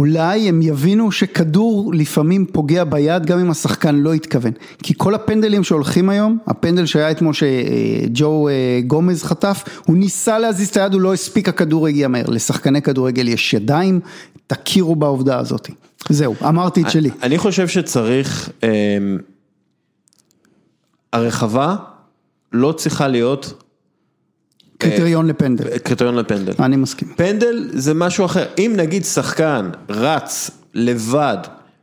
אולי הם יבינו שכדור לפעמים פוגע ביד גם אם השחקן לא התכוון. כי כל הפנדלים שהולכים היום, הפנדל שהיה אתמול שג'ו אה, גומז חטף, הוא ניסה להזיז את היד, הוא לא הספיק, הכדור הגיע מהר. לשחקני כדורגל יש ידיים, תכירו בעובדה הזאת. זהו, אמרתי את שלי. אני חושב שצריך, אה, הרחבה לא צריכה להיות קריטריון לפנדל. קריטריון לפנדל. אני מסכים. פנדל זה משהו אחר, אם נגיד שחקן רץ לבד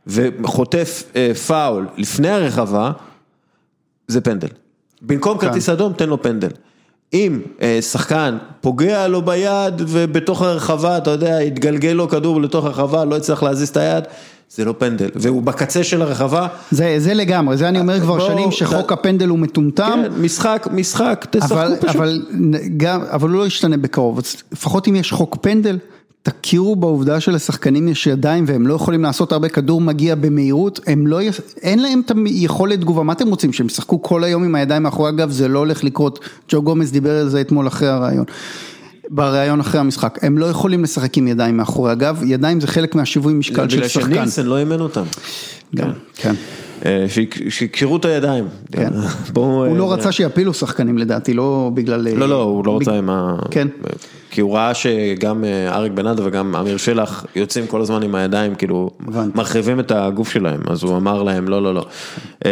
וחוטף אה, פאול לפני הרחבה, זה פנדל. במקום כרטיס אדום תן לו פנדל. אם אה, שחקן פוגע לו ביד ובתוך הרחבה, אתה יודע, יתגלגל לו כדור לתוך הרחבה, לא יצטרך להזיז את היד, זה לא פנדל, והוא בקצה של הרחבה. זה, זה לגמרי, זה אני אומר כבר בוא, שנים שחוק ת... הפנדל הוא מטומטם. כן, משחק, משחק, תשחקו אבל, פשוט. אבל, גם, אבל הוא לא ישתנה בקרוב, לפחות אם יש חוק פנדל, תכירו בעובדה שלשחקנים יש ידיים והם לא יכולים לעשות הרבה כדור מגיע במהירות, הם לא, אין להם את היכולת תגובה, מה אתם רוצים, שהם ישחקו כל היום עם הידיים מאחורי הגב, זה לא הולך לקרות, ג'ו גומז דיבר על זה אתמול אחרי הרעיון. בריאיון אחרי המשחק, הם לא יכולים לשחק עם ידיים מאחורי הגב, ידיים זה חלק מהשיווי משקל של שחקן. בגלל שנילסון לא אימן אותם. גם, כן. אה, שיקשרו את הידיים. כן. [laughs] הוא לא רצה שיפילו שחקנים לדעתי, לא בגלל... לא, לא, הוא לא רצה עם ה... כן. כי הוא ראה שגם אה, אריק בנאדו וגם אמיר שלח יוצאים כל הזמן עם הידיים, כאילו, מרחיבים את הגוף שלהם, אז הוא אמר להם, לא, לא, לא. אה,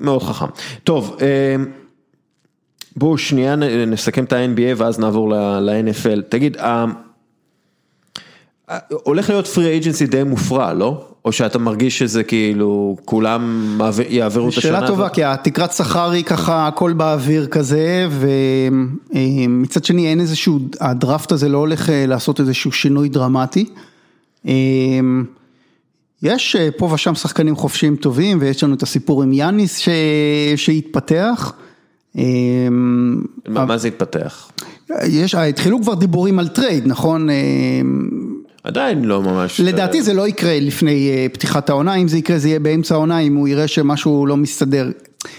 מאוד חכם. טוב. בואו שנייה נסכם את ה-NBA ואז נעבור ל-NFL. תגיד, הולך להיות פרי אייג'נסי די מופרע, לא? או שאתה מרגיש שזה כאילו כולם יעבירו את השנה? שאלה טובה, כי התקרת שכר היא ככה הכל באוויר כזה, ומצד שני אין איזשהו, הדראפט הזה לא הולך אה, לעשות איזשהו שינוי דרמטי. יש אה, פה ושם שחקנים חופשיים טובים, ויש לנו את הסיפור עם יאניס שהתפתח. אמ, מה זה התפתח? יש, התחילו כבר דיבורים על trade, נכון? אמ, עדיין לא ממש. לדעתי זה לא יקרה לפני אה, פתיחת העונה, אם זה יקרה זה יהיה באמצע העונה, אם הוא יראה שמשהו לא מסתדר.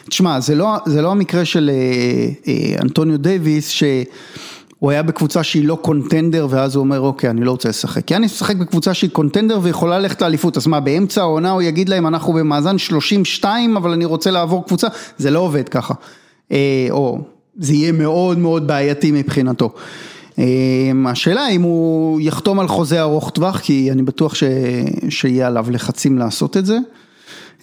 תשמע, זה לא, זה לא המקרה של אה, אה, אנתוני דייוויס, שהוא היה בקבוצה שהיא לא contender, ואז הוא אומר, אוקיי, אני לא רוצה לשחק. פה הוא משחק בקבוצה שהיא contender ויכולה ללכת לאליפות, אז מה, באמצע העונה הוא יגיד להם, אנחנו במאזן 32, אבל אני רוצה לעבור קבוצה? זה לא עובד ככה. אה, או זה יהיה מאוד מאוד בעייתי מבחינתו. אה, השאלה אם הוא יחתום על חוזה ארוך טווח, כי אני בטוח ש... שיהיה עליו לחצים לעשות את זה.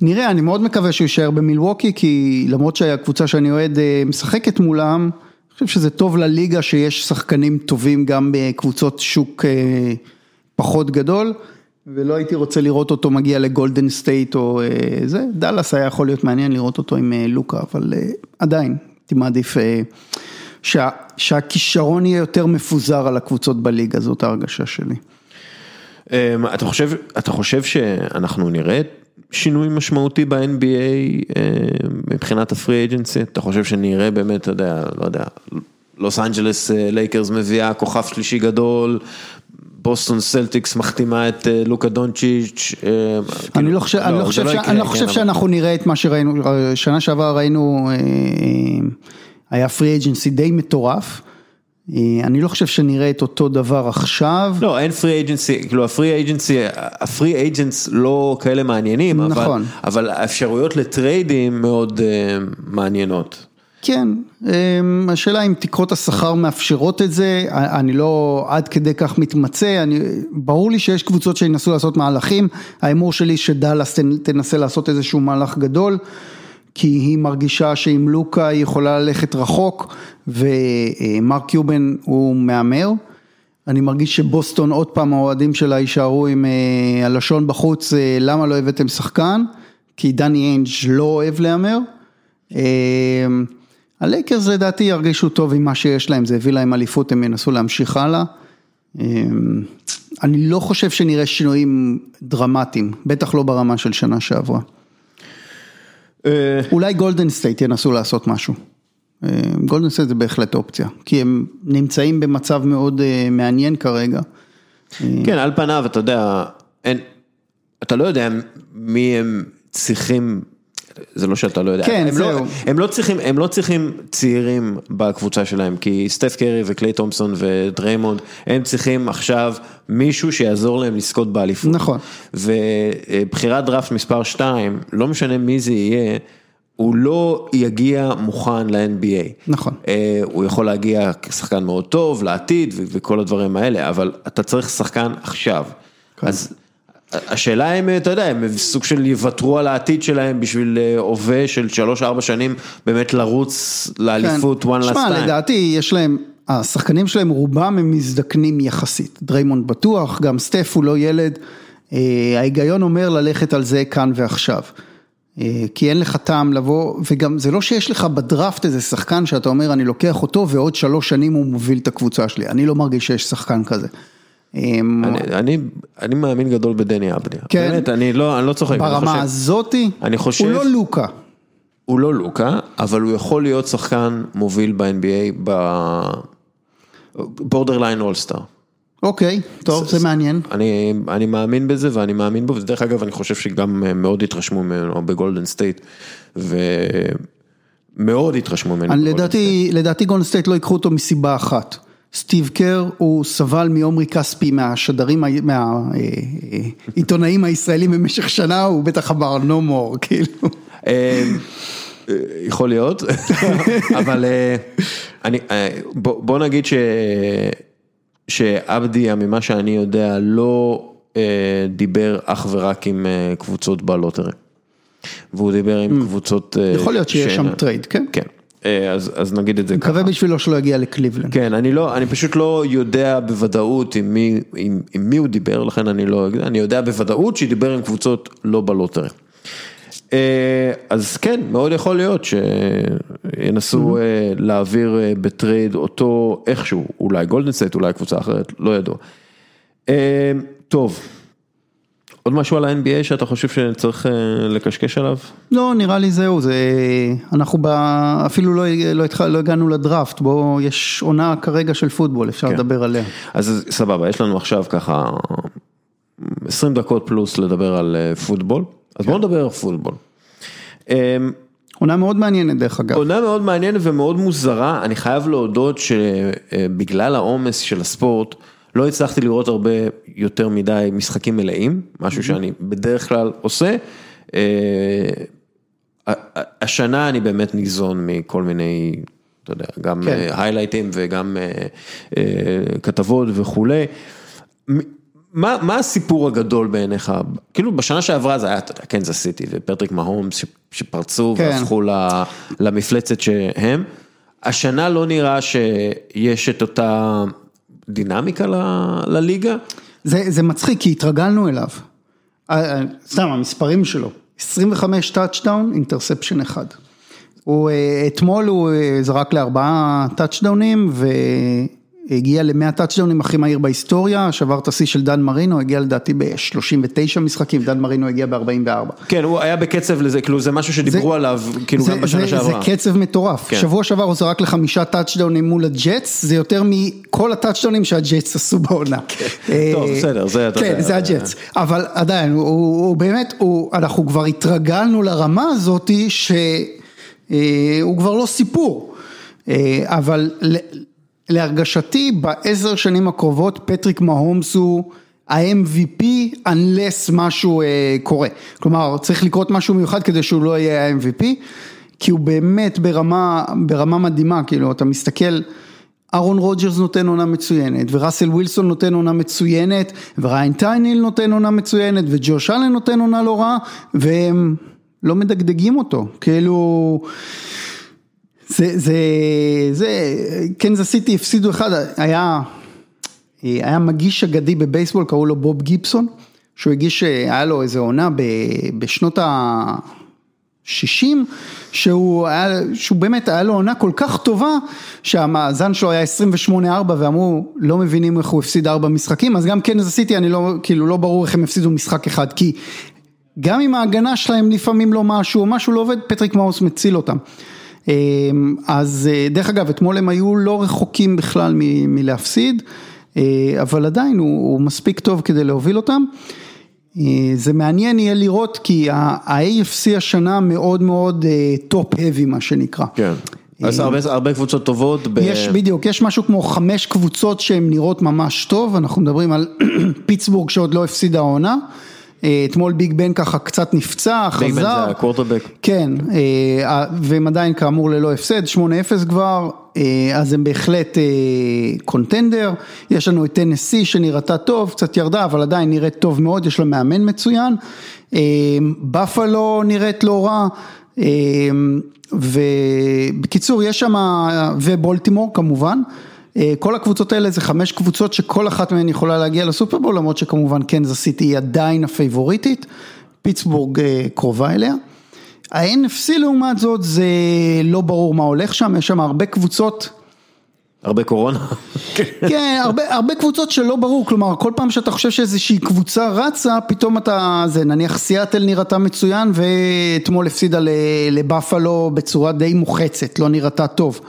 נראה, אני מאוד מקווה שהוא יישאר במילווקי, כי למרות שהקבוצה שאני אוהד אה, משחקת מולם, אני חושב שזה טוב לליגה שיש שחקנים טובים גם בקבוצות שוק פחות גדול, ולא הייתי רוצה לראות אותו מגיע לגולדן סטייט או זה, דאלאס היה יכול להיות מעניין לראות אותו עם לוקה, אבל עדיין, הייתי מעדיף שה, שהכישרון יהיה יותר מפוזר על הקבוצות בליגה, זאת ההרגשה שלי. אמ, אתה חושב, אתה חושב שאנחנו נראה שינוי משמעותי ב-NBA אמ, מבחינת ה-free agency? אתה חושב שנראה באמת, אתה יודע, לא יודע, לוס אנג'לס לייקרס מביאה כוכב שלישי גדול, בוסטון סלטיקס מחתימה את אה, לוקה דונצ'יץ'. אה, אני לא חושב כן, שאנחנו נראה את מה שראינו, שנה שעברה ראינו, אה, היה פרי אייג'נסי די מטורף. אני לא חושב שנראה את אותו דבר עכשיו. לא, אין פרי אייג'נסי, כאילו הפרי אייג'נסי, הפרי אייג'נס לא כאלה מעניינים, נכון. אבל האפשרויות לטריידים מאוד מעניינות. כן, אמ, השאלה אם תקרות השכר מאפשרות את זה, אני לא עד כדי כך מתמצא, אני, ברור לי שיש קבוצות שינסו לעשות מהלכים, ההימור שלי שדאלאס תנסה לעשות איזשהו מהלך גדול, כי היא מרגישה שעם לוקה היא יכולה ללכת רחוק, ומרק קיובן הוא מהמר. אני מרגיש שבוסטון עוד פעם האוהדים שלה יישארו עם אה, הלשון בחוץ, אה, למה לא הבאתם שחקן? כי דני איינג' לא אוהב להמר. אה, הלייקרס לדעתי ירגישו טוב עם מה שיש להם, זה הביא להם אליפות, הם ינסו להמשיך הלאה. אה, אני לא חושב שנראה שינויים דרמטיים, בטח לא ברמה של שנה שעברה. אה, אולי גולדן סטייט ינסו לעשות משהו. אה, גולדן סטייט זה בהחלט אופציה, כי הם נמצאים במצב מאוד אה, מעניין כרגע. כן, על פניו, אתה יודע, אין, אתה לא יודע מי הם צריכים, זה לא שאתה לא יודע, כן, הם, לא. הם, לא צריכים, הם לא צריכים צעירים בקבוצה שלהם, כי סטף קרי וקליי תומפסון ודריימונד, הם צריכים עכשיו מישהו שיעזור להם לזכות באליפות. נכון. ובחירת דראפט מספר 2, לא משנה מי זה יהיה, הוא לא יגיע מוכן ל-NBA. נכון. אה, הוא יכול להגיע כשחקן מאוד טוב לעתיד וכל הדברים האלה, אבל אתה צריך שחקן עכשיו. כן. אז השאלה אם, אתה יודע, הם סוג של יוותרו על העתיד שלהם בשביל אה, הווה של 3-4 שנים באמת לרוץ לאליפות one last שמע, time. לדעתי יש להם, השחקנים שלהם רובם הם מזדקנים יחסית. דריימונד בטוח, גם סטף הוא לא ילד. אה, ההיגיון אומר ללכת על זה כאן ועכשיו. אה, כי אין לך טעם לבוא, וגם זה לא שיש לך בדראפט איזה שחקן שאתה אומר אני לוקח אותו ועוד שלוש שנים הוא מוביל את הקבוצה שלי, אני לא מרגיש שיש שחקן כזה. אני, מאמין גדול בדני אבדיה. כן. באמת, אני לא, אני לא צוחק. ברמה הזאתי, אני חושב- הוא לא לוקה. הוא לא לוקה, אבל הוא יכול להיות שחקן מוביל ב-NBA ב-borderline all-star. אוקיי, טוב, זה מעניין. אני, אני מאמין בזה ואני מאמין בו, ודרך אגב אני חושב שגם אה, מאוד התרשמו ממנו בגולדן סטייט, ומאוד התרשמו ממנו. לדעתי, לדעתי גולדן סטייט לא ייקחו אותו מסיבה אחת. סטיב קר הוא סבל מעומרי כספי מהשדרים, מהעיתונאים הישראלים במשך שנה, הוא בטח אמר no more, כאילו. אה, אה, יכול להיות, אבל אה, אני, אה, בוא נגיד ש... שאבדיה, ממה שאני יודע, לא אה, דיבר אך ורק עם אה, קבוצות בלוטרי. והוא דיבר עם קבוצות... אה, Mm. יכול להיות שיש שם trade, כן? כן, אה, אז, אז נגיד את זה ככה. מקווה בשבילו שלא יגיע לקליבלנד. כן, אני לא, אני פשוט לא יודע בוודאות עם מי, עם, עם מי הוא דיבר, לכן אני לא, אני יודע בוודאות שדיבר עם קבוצות לא בלוטרי. אה, אז כן, מאוד יכול להיות שינסו אה, להעביר אה, ב-trade אותו איכשהו, אולי גולדן סטייט, אולי קבוצה אחרת, לא ידוע. אה, טוב, עוד משהו על ה-NBA שאתה חושב שצריך אה, לקשקש עליו? לא, נראה לי זהו, זה... אנחנו ב... אפילו לא, לא, התח... לא הגענו לדראפט, בו יש עונה כרגע של פוטבול, אפשר כן. לדבר עליה. אז סבבה, יש לנו עכשיו ככה 20 דקות פלוס לדבר על אה, פוטבול, אז בואו נדבר על פוטבול. אה, עונה מאוד מעניינת דרך אגב. עונה מאוד מעניינת ומאוד מוזרה, אני חייב להודות שבגלל העומס של הספורט, לא הצלחתי לראות הרבה יותר מדי משחקים מלאים, משהו שאני בדרך כלל עושה. אה, השנה אני באמת ניזון מכל מיני, אתה יודע, גם כן. היילייטים וגם אה, אה, כתבות וכולי. מה, מה הסיפור הגדול בעיניך? כאילו בשנה שעברה זה היה, אתה יודע, קנזס סיטי ופטריק מהומס שפרצו כן. והפכו למפלצת שהם. השנה לא נראה שיש את אותה דינמיקה ל- לליגה. זה, זה מצחיק, כי התרגלנו אליו. אה, אה, סתם, המספרים שלו, 25 טאצ'דאון, interception אחד. הוא, אה, אתמול הוא זרק לארבעה טאצ'דאונים והגיע ל-100 טאצ'דאונים הכי מהיר בהיסטוריה, שבר את השיא של דן מרינו, הגיע לדעתי ב-39 משחקים, דן מרינו הגיע ב-44. כן, הוא היה בקצב לזה, כאילו זה משהו שדיברו זה- עליו, כאילו זה, גם בשנה שעברה. זה קצב מטורף, כן. שבוע שעבר הוא זרק לחמישה טאצ'דאונים מול הג'טס, זה יותר מכל הטאצ'דאונים שהג'טס עשו בעונה. אה, טוב, בסדר, זה אתה כן. זה הג'טס, אבל עדיין, הוא, הוא, הוא באמת, הוא, אנחנו כבר התרגלנו לרמה הזאתי שהוא כבר לא סיפור, אה, אבל להרגשתי בעשר שנים הקרובות פטריק מהומס הוא ה-MVP unless משהו אה, קורה, כלומר צריך לקרות משהו מיוחד כדי שהוא לא יהיה ה-MVP, כי הוא באמת ברמה, ברמה מדהימה, כאילו אתה מסתכל אהרון רוג'רס נותן עונה מצוינת, וראסל ווילסון נותן עונה מצוינת, וריאן טנהיל נותן עונה מצוינת, וג'וש אלן נותן עונה לא רעה, והם לא מדגדגים אותו, כאילו... זה, זה, זה, קנזס סיטי הפסידו אחד, היה היה מגיש אגדי בבייסבול, קראו לו בוב גיבסון, שהוא הגיש, היה לו איזה עונה בשנות ה-60, שהוא היה, שהוא באמת, היה לו עונה כל כך טובה, שהמאזן שלו היה 28-4 ואמרו, לא מבינים איך הוא הפסיד 4 משחקים, אז גם כן אז עשיתי, אני לא, כאילו לא ברור איך הם הפסידו משחק אחד, כי גם אם ההגנה שלהם לפעמים לא משהו, או משהו לא עובד, פטריק מהומס מציל אותם. אז דרך אגב, אתמול הם היו לא רחוקים בכלל מלהפסיד. אבל עדיין הוא, הוא מספיק טוב כדי להוביל אותם. זה מעניין יהיה לראות כי ה-AFC השנה מאוד מאוד top-heavy מה שנקרא. כן. אז הרבה, הרבה קבוצות טובות. ב... יש בדיוק, יש משהו כמו חמש קבוצות שהן נראות ממש טוב, אנחנו מדברים על [clears throat] פיטסבורג שעוד לא הפסידה העונה. אתמול ביג בן ככה קצת נפצע, חזר. ביג בן זה הקוורטרבק. כן, והם עדיין כאמור ללא הפסד, 8-0 כבר, אז הם בהחלט contender. יש לנו את טנסי שנראתה טוב, קצת ירדה, אבל עדיין נראית טוב מאוד, יש לה מאמן מצוין. בפלו נראית לא רע. ובקיצור יש שם, ובולטימור כמובן. כל הקבוצות האלה זה חמש קבוצות שכל אחת מהן יכולה להגיע לסופרבול, למרות שכמובן קנזס סיטי היא עדיין הפייבוריטית, פיטסבורג קרובה אליה. ה-NFC לעומת זאת זה לא ברור מה הולך שם, יש שם הרבה קבוצות. הרבה קורונה. [laughs] כן, הרבה, הרבה קבוצות שלא ברור, כלומר כל פעם שאתה חושב שאיזושהי קבוצה רצה, פתאום אתה, זה נניח סיאטל נראתה מצוין ואתמול הפסידה לבאפלו בצורה די מוחצת, לא נראתה טוב.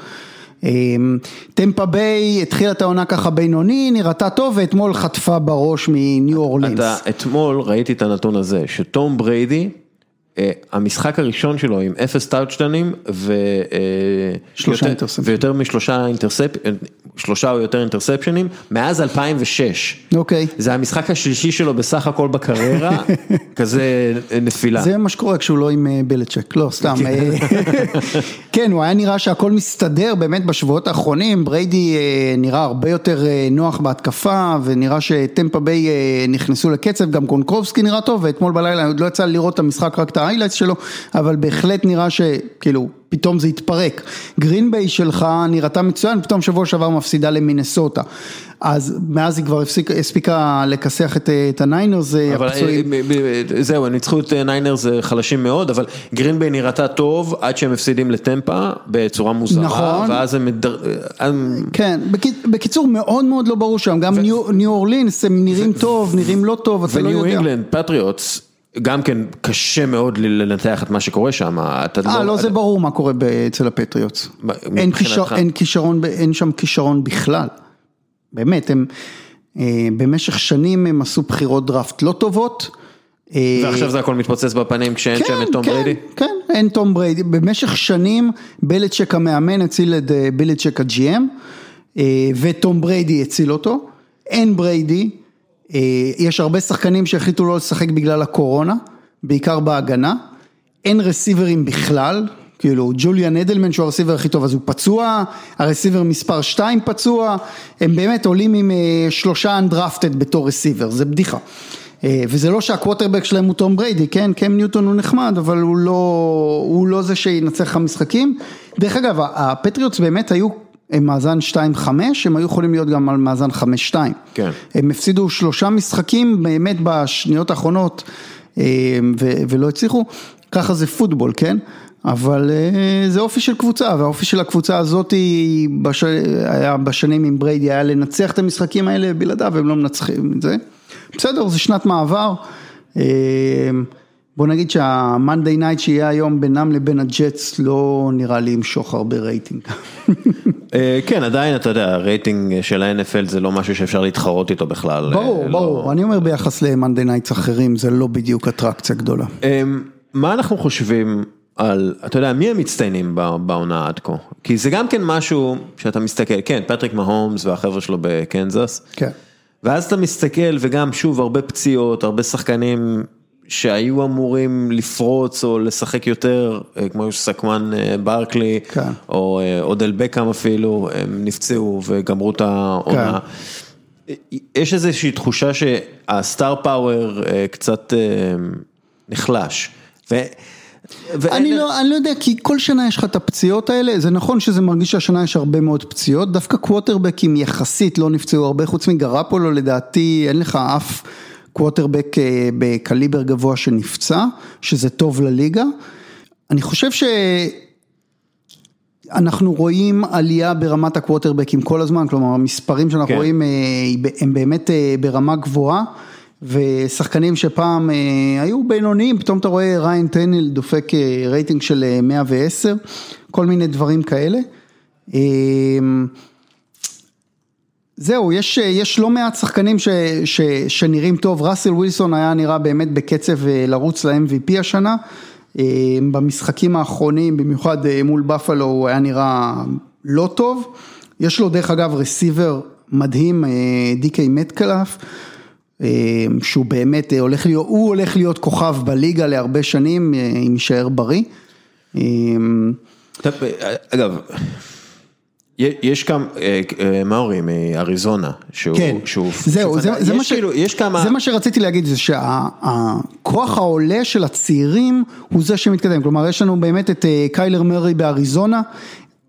טמפה ביי התחילה את העונה ככה בינוני, נראתה טוב ואתמול חטפה בראש מניו אורלינס. אתה אתמול ראיתי את הנתון הזה, שטום בריידי, המשחק הראשון שלו עם אפס טאוצ'טנים ויותר משלושה אינטרספצ'נים, שלושה או יותר אינטרספצ'נים, מאז 2006. אוקיי. זה המשחק השלישי שלו בסך הכל בקריירה, [laughs] כזה נפילה. זה מה שקורה כשהוא לא עם בלצ'ק, לא סתם. [laughs] כן, הוא היה נראה שהכל מסתדר באמת בשבועות האחרונים, בריידי נראה הרבה יותר נוח בהתקפה, ונראה שטמפה ביי נכנסו לקצב, גם גרונקובסקי נראה טוב, ואתמול בלילה עוד לא יצא לראות את המשחק, רק את ה-highlights שלו, אבל בהחלט נראה שכאילו פתאום זה התפרק. גרינביי שלך נראתה מצוין, פתאום שבוע שעבר מפסידה למינסוטה. אז מאז היא כבר הספיקה לכסח את, את הניינרס הפצועים. זהו, ניצחו את ניינרס חלשים מאוד, אבל גרינביי נראתה טוב עד שהם מפסידים לטמפה בצורה מוזרה, נכון. ואז הם... כן, בקיצור מאוד מאוד לא ברור שם, גם ו... ניו אורלינס הם נראים ו... טוב, נראים לא טוב, אתה לא יודע. וניו אינגלנד, פטריוטס. גם כן קשה מאוד לנתח את מה שקורה שם. אה, לא, לא, זה ברור מה קורה אצל הפטריוטס. אין, כישר, אין, כישרון, אין שם כישרון בכלל. באמת, הם אה, במשך שנים הם עשו בחירות דראפט לא טובות. ועכשיו זה הכל מתפוצץ בפנים כשאין כן, שם את תום כן, בריידי? כן, אין תום בריידי. במשך שנים בלצ'ק המאמן הציל את בלצ'ק ה GM ותום בריידי הציל אותו. אין בריידי. יש הרבה שחקנים שהחליטו לא לשחק בגלל הקורונה, בעיקר בהגנה, אין רסיברים בכלל, כאילו ג'וליאן אדלמן שהוא הרסיבר הכי טוב אז הוא פצוע, הרסיבר מספר 2 פצוע, הם באמת עולים עם שלושה undrafted בתור רסיבר, זה בדיחה. וזה לא שהקווטרבק שלהם הוא תום בריידי, כן, קם ניוטון הוא נחמד, אבל הוא לא, הוא לא זה שינצח לך משחקים. דרך אגב, הפטריוטס באמת היו הם מאזן 2-5, הם היו יכולים להיות גם על מאזן 5-2. כן. הם הפסידו שלושה משחקים באמת בשניות האחרונות ולא הצליחו, ככה זה פוטבול, כן? אבל זה אופי של קבוצה, והאופי של הקבוצה הזאת בש... היה בשנים עם בריידי, היה לנצח את המשחקים האלה בלעדיו, הם לא מנצחים את זה. בסדר, זה שנת מעבר. בוא נגיד night שיהיה היום בינם לבין הג'טס לא נראה לי ימשוך הרבה רייטינג. כן, עדיין אתה יודע, הרייטינג של ה-NFL זה לא משהו שאפשר להתחרות איתו בכלל. ברור, ברור, אני אומר ביחס nights אחרים, זה לא בדיוק אטרקציה גדולה. מה אנחנו חושבים על, אתה יודע, מי הם מצטיינים בעונה עד כה? כי זה גם כן משהו שאתה מסתכל, כן, פטריק מהומס והחבר'ה שלו בקנזס. כן. ואז אתה מסתכל וגם שוב הרבה פציעות, הרבה שחקנים שהיו אמורים לפרוץ או לשחק יותר, כמו סקמן ברקלי, כן. או אודל בקאם אפילו, הם נפצעו וגמרו את העונה. כן. יש איזושהי תחושה שהסטאר פאוור קצת נחלש. אני לא, אני לא יודע, כי כל שנה יש לך את הפציעות האלה, זה נכון שזה מרגיש שהשנה יש הרבה מאוד פציעות, דווקא קווטרבקים יחסית לא נפצעו הרבה, חוץ מגרפולו לדעתי אין לך אף קווטרבק אה, בקליבר גבוה שנפצע, שזה טוב לליגה. אני חושב ש... אנחנו רואים עלייה ברמת הקווטרבקים כל הזמן, כלומר המספרים שאנחנו כן. רואים אה, הם באמת אה, ברמה גבוהה. ושחקנים שפעם היו בינוניים, פתאום אתה רואה ריין טנל דופק רייטינג של 110, אה, כל מיני דברים כאלה. זהו, יש, יש לא מעט שחקנים ש, ש, שנראים טוב, ראסל ווילסון היה נראה באמת בקצב לרוץ ל-MVP השנה, במשחקים האחרונים, במיוחד מול בפלו, הוא היה נראה לא טוב, יש לו דרך אגב רסיבר מדהים, די.קיי מטקלף. אה, שהוא באמת אה, הולך להיות, הוא הולך להיות כוכב בליגה להרבה שנים, אה, אם יישאר בריא. אגב, יש כמה, מאורי מאריזונה, שהוא, כן, שהוא, זהו, זה, זה, מה ש, כאילו, יש כמה, זה מה שרציתי להגיד, זה שהכוח העולה של הצעירים הוא זה שמתקדם, כלומר יש לנו באמת את קיילר מארי באריזונה,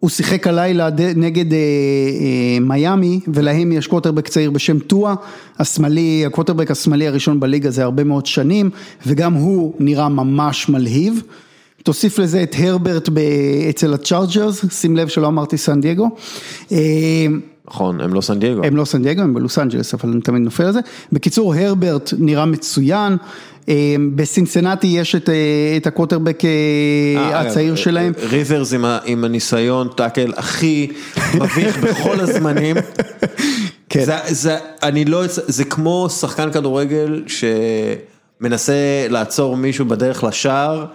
הוא שיחק הלילה נגד אה, אה, מיאמי ולהם יש קווטרבק צעיר בשם טואה, השמאלי, הקווטרבק השמאלי הראשון בליגה זה הרבה מאוד שנים וגם הוא נראה ממש מלהיב. תוסיף לזה את הרברט אצל הצ'ארג'רס, שים לב שלא אמרתי סן דייגו. אה, נכון, הם לא סן דייגו. הם לא סן דייגו, הם בלוס אנג'לס, אבל אני תמיד נופל על זה. בקיצור, הרברט נראה מצוין. אמ, בסינסנטי יש את, אה, את הקווטרבק אה, אה, הצעיר שלהם. ריברס עם, עם הניסיון tackle הכי מביך [laughs] בכל הזמנים. כן. זה, זה, אני לא, זה כמו שחקן כדורגל שמנסה לעצור מישהו בדרך לשער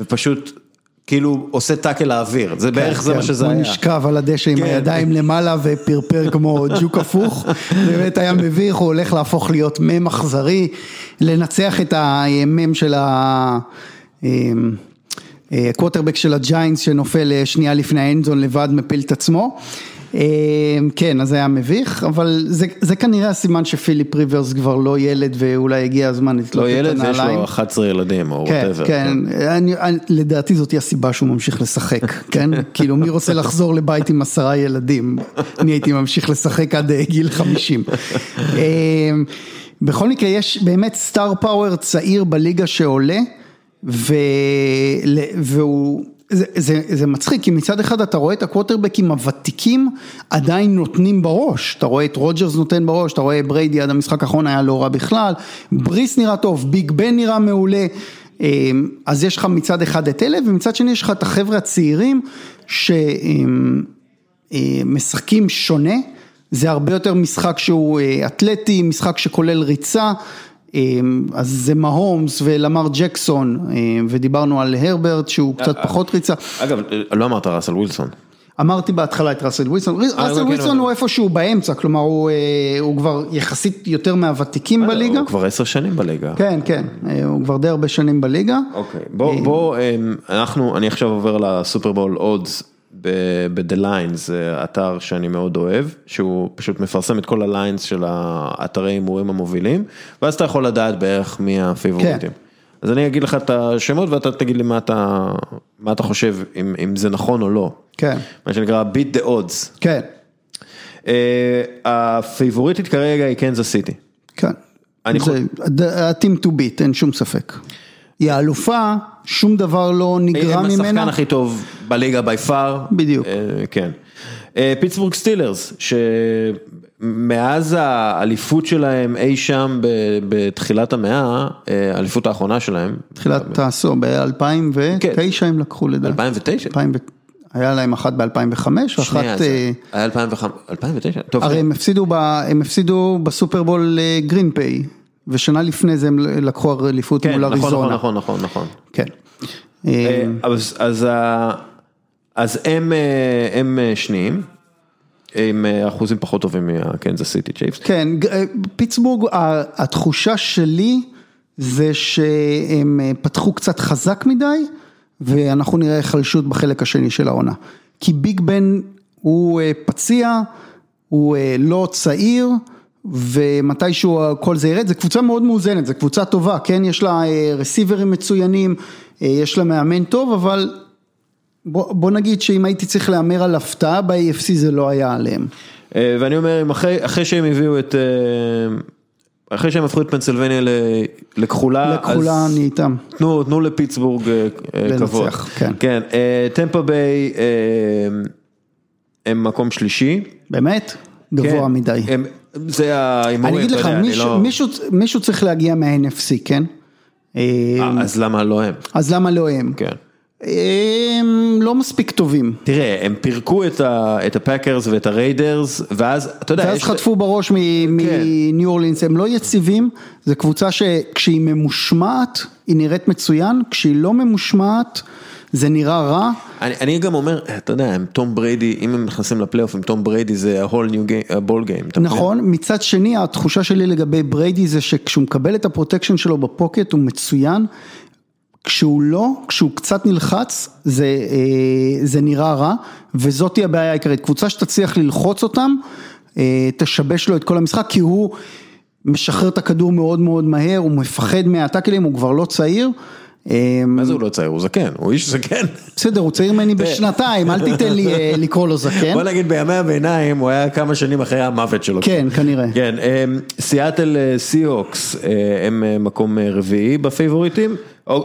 ופשוט כאילו עושה tackle לאוויר, זה בערך כן, זה מה כן. שזה היה. הוא נשכב על הדשא עם כן. הידיים למעלה ופרפר כמו [laughs] ג'וק הפוך, באמת היה מביך, הוא הולך להפוך להיות מם אכזרי, לנצח את המם של ה... הקווטרבק של הג'איינטס שנופל שנייה לפני ה end zone לבד מפיל את עצמו. אמ, כן, אז זה היה מביך, אבל זה, זה כנראה הסימן שפיליפ ריברס כבר לא ילד ואולי הגיע הזמן לתלות לא את הנעליים. לא ילד ויש לו 11 ילדים או whatever. כן, כן, כן. אני, אני, לדעתי זאתי הסיבה שהוא ממשיך לשחק, [laughs] כן? כאילו מי רוצה לחזור לבית עם עשרה ילדים? [laughs] אני הייתי ממשיך לשחק עד אה, גיל 50. אמ, בכל מקרה יש באמת star power צעיר בליגה שעולה, ו... והוא... זה, זה, זה מצחיק, כי מצד אחד אתה רואה את הקווטרבקים הוותיקים עדיין נותנים בראש, אתה רואה את רוג'רס נותן בראש, אתה רואה בריידי עד המשחק האחרון היה לא רע בכלל, בריס נראה טוב, ביג בן נראה מעולה, אמ, אז יש לך מצד אחד את אלה, ומצד שני יש לך את החבר'ה הצעירים שמשחקים שונה, זה הרבה יותר משחק שהוא אה, אתלטי, משחק שכולל ריצה, אז זה מהומס ולמר ג'קסון אמ, ודיברנו על הרברט שהוא קצת אה, פחות ריצה. אגב, לא אמרת ראסל ווילסון. אמרתי בהתחלה את ראסל ווילסון, ראסל אוקיי, ווילסון אוקיי. הוא איפשהו באמצע, כלומר הוא, אה, כבר יחסית יותר מהוותיקים בליגה. הוא כבר עשר שנים בליגה. כן, כן, אה, הוא כבר די הרבה שנים בליגה. אוקיי, בוא, בוא, אמ, אנחנו, אני עכשיו עובר לסופרבול אודס ב-The Lines, זה אתר שאני מאוד אוהב, שהוא פשוט מפרסם את כל הליינס של האתרי הימורים המובילים, ואז אתה יכול לדעת בערך מי הפיבוריטים. כן. אז אני אגיד לך את השמות ואתה תגיד לי מה אתה, מה אתה חושב, אם, אם זה נכון או לא. כן. מה שנקרא beat the odds. כן. Uh, הפיבוריטית כרגע היא קנזס סיטי. כן. זה ה-team to beat, אין שום ספק. היא האלופה, שום דבר לא נגרע ממנה. הם השחקן הכי טוב בליגה בי פאר. בדיוק. כן. פיטסבורג סטילרס, שמאז האליפות שלהם אי שם בתחילת המאה, האליפות האחרונה שלהם. תחילת העשור, ב-2009 הם לקחו לדעתי. 2009? היה להם אחת ב-2005 ואחת... היה 2009? טוב. הרי הם הפסידו, בסופרבול גרין ביי. ושנה לפני זה הם לקחו אליפות כן, מול נכון, אריזונה. נכון, נכון, נכון, נכון. כן. אה, אז, אז, אז הם, אה, הם אה, שניים. עם אחוזים פחות טובים מהקנזס סיטי צ'ייפס. כן, פיטסבורג, התחושה שלי זה שהם פתחו קצת חזק מדי, ואנחנו נראה היחלשות בחלק השני של העונה. כי ביג בן הוא פציע, הוא לא צעיר, ומתישהו כל זה ירד, זו קבוצה מאוד מאוזנת, זו קבוצה טובה, כן, יש לה רסיברים מצוינים, יש לה מאמן טוב, אבל בוא, בוא נגיד שאם הייתי צריך להמר על הפתעה ב-AFC זה לא היה עליהם. ואני אומר, אחרי, אחרי שהם הביאו את... אחרי שהם הפכו את פנסילבניה לכחולה, לכחולה אני איתם. תנו, תנו לפיטסבורג כבוד. לנצח, כן. כן, טמפה ביי הם מקום שלישי. באמת? גבוה כן, מדי. הם, זה ההימורים, אני אגיד לך, יודע, מישהו, לא... מישהו, מישהו צריך להגיע מה-NFC, כן? אה, אז למה לא הם? אז למה לא הם? כן. הם לא מספיק טובים. תראה, הם פירקו את, ה, את הפאקרס ואת הריידרס, ואז, אתה יודע, ואז יש... חטפו בראש כן. מניו אורלינס, הם לא יציבים, זו קבוצה שכשהיא ממושמעת, היא נראית מצוין, כשהיא לא ממושמעת, זה נראה רע. אני, אני גם אומר, אתה יודע, עם תום בריידי, אם הם נכנסים לפלייאוף עם תום בריידי זה ה-whole new game, ה-ball game. אתה מבין? נכון, מצד שני התחושה שלי לגבי בריידי זה שכשהוא מקבל את ה protection שלו ב pocket הוא מצוין, כשהוא לא, כשהוא קצת נלחץ זה, אה, זה נראה רע וזאתי הבעיה העיקרית, קבוצה שתצליח ללחוץ אותם אה, תשבש לו את כל המשחק כי הוא משחרר את הכדור מאוד מאוד מהר, הוא מפחד מהטאקלים, הוא כבר לא צעיר. אה, מה זה הוא לא צעיר? הוא זקן, הוא איש זקן. בסדר, הוא צעיר ממני בשנתיים, אל תיתן לי אה, לקרוא לו זקן. בוא נגיד בימי הביניים הוא היה כמה שנים אחרי המוות שלו. כן, כנראה. כן, סיאטל סי-הוקס הם אה, מקום אה, רביעי בפייבוריטים,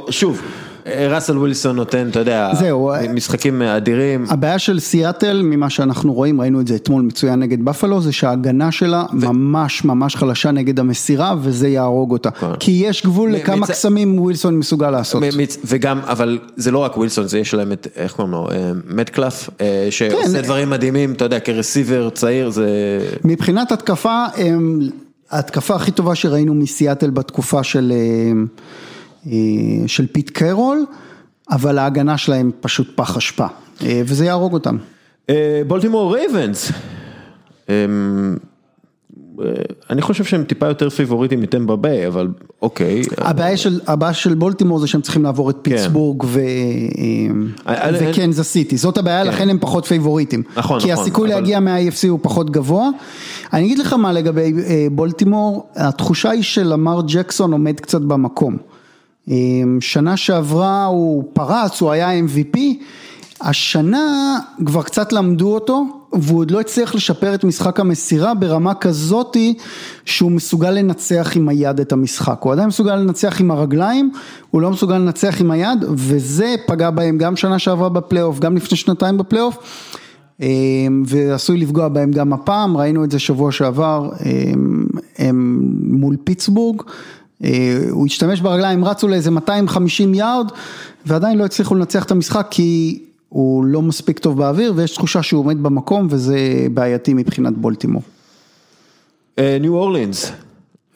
שוב, אה, ראסל ווילסון נותן, אתה יודע, זהו. משחקים אדירים. הבעיה של סיאטל, ממה שאנחנו רואים, ראינו את זה אתמול מצוין נגד בפלו, זה שההגנה שלה ממש ממש חלשה נגד המסירה, וזה יהרוג אותה. כי יש גבול מ- לכמה מצ- קסמים ווילסון מסוגל לעשות. מ- מצ- וגם, אבל זה לא רק ווילסון, זה יש להם את, איך קוראים לו, אה, מטקלף, אה, שעושה כן. דברים מדהימים, אתה יודע, כרסיבר צעיר, זה... מבחינת התקפה, הם, ההתקפה הכי טובה שראינו מסיאטל בתקופה של, אה, אה, של פיט קרול, אבל ההגנה שלהם פשוט פח אשפה, אה, וזה יהרוג אותם. אה, בולטימור רייבנס. אה, אני חושב שהם טיפה יותר פייבוריטים מטמפה ביי, אבל אוקיי. הבעיה של, הבעיה של בולטימור זה שהם צריכים לעבור את פיטסבורג ו, אה, אה, וקנזס סיטי, זאת הבעיה, לכן הם פחות פייבוריטים. נכון, כי נכון, הסיכוי אבל- להגיע מה-AFC הוא פחות גבוה. אני אגיד לך מה לגבי אה, בולטימור, התחושה היא שלמאר ג'קסון עומד קצת במקום. אה, שנה שעברה הוא פרץ, הוא היה MVP, השנה כבר קצת למדו אותו, והוא עוד לא הצליח לשפר את משחק המסירה ברמה כזאתי שהוא מסוגל לנצח עם היד את המשחק, הוא עדיין מסוגל לנצח עם הרגליים, הוא לא מסוגל לנצח עם היד, וזה פגע בהם גם שנה שעברה בפלייאוף, גם לפני שנתיים בפלייאוף. אה, ועשוי לפגוע בהם גם הפעם, ראינו את זה שבוע שעבר אה, הם מול פיטסבורג, הוא השתמש ברגליים, רצו לאיזה 250 יארד ועדיין לא הצליחו לנצח את המשחק כי הוא לא מספיק טוב באוויר ויש תחושה שהוא עומד במקום וזה בעייתי מבחינת בולטימור. ניו אורלינס.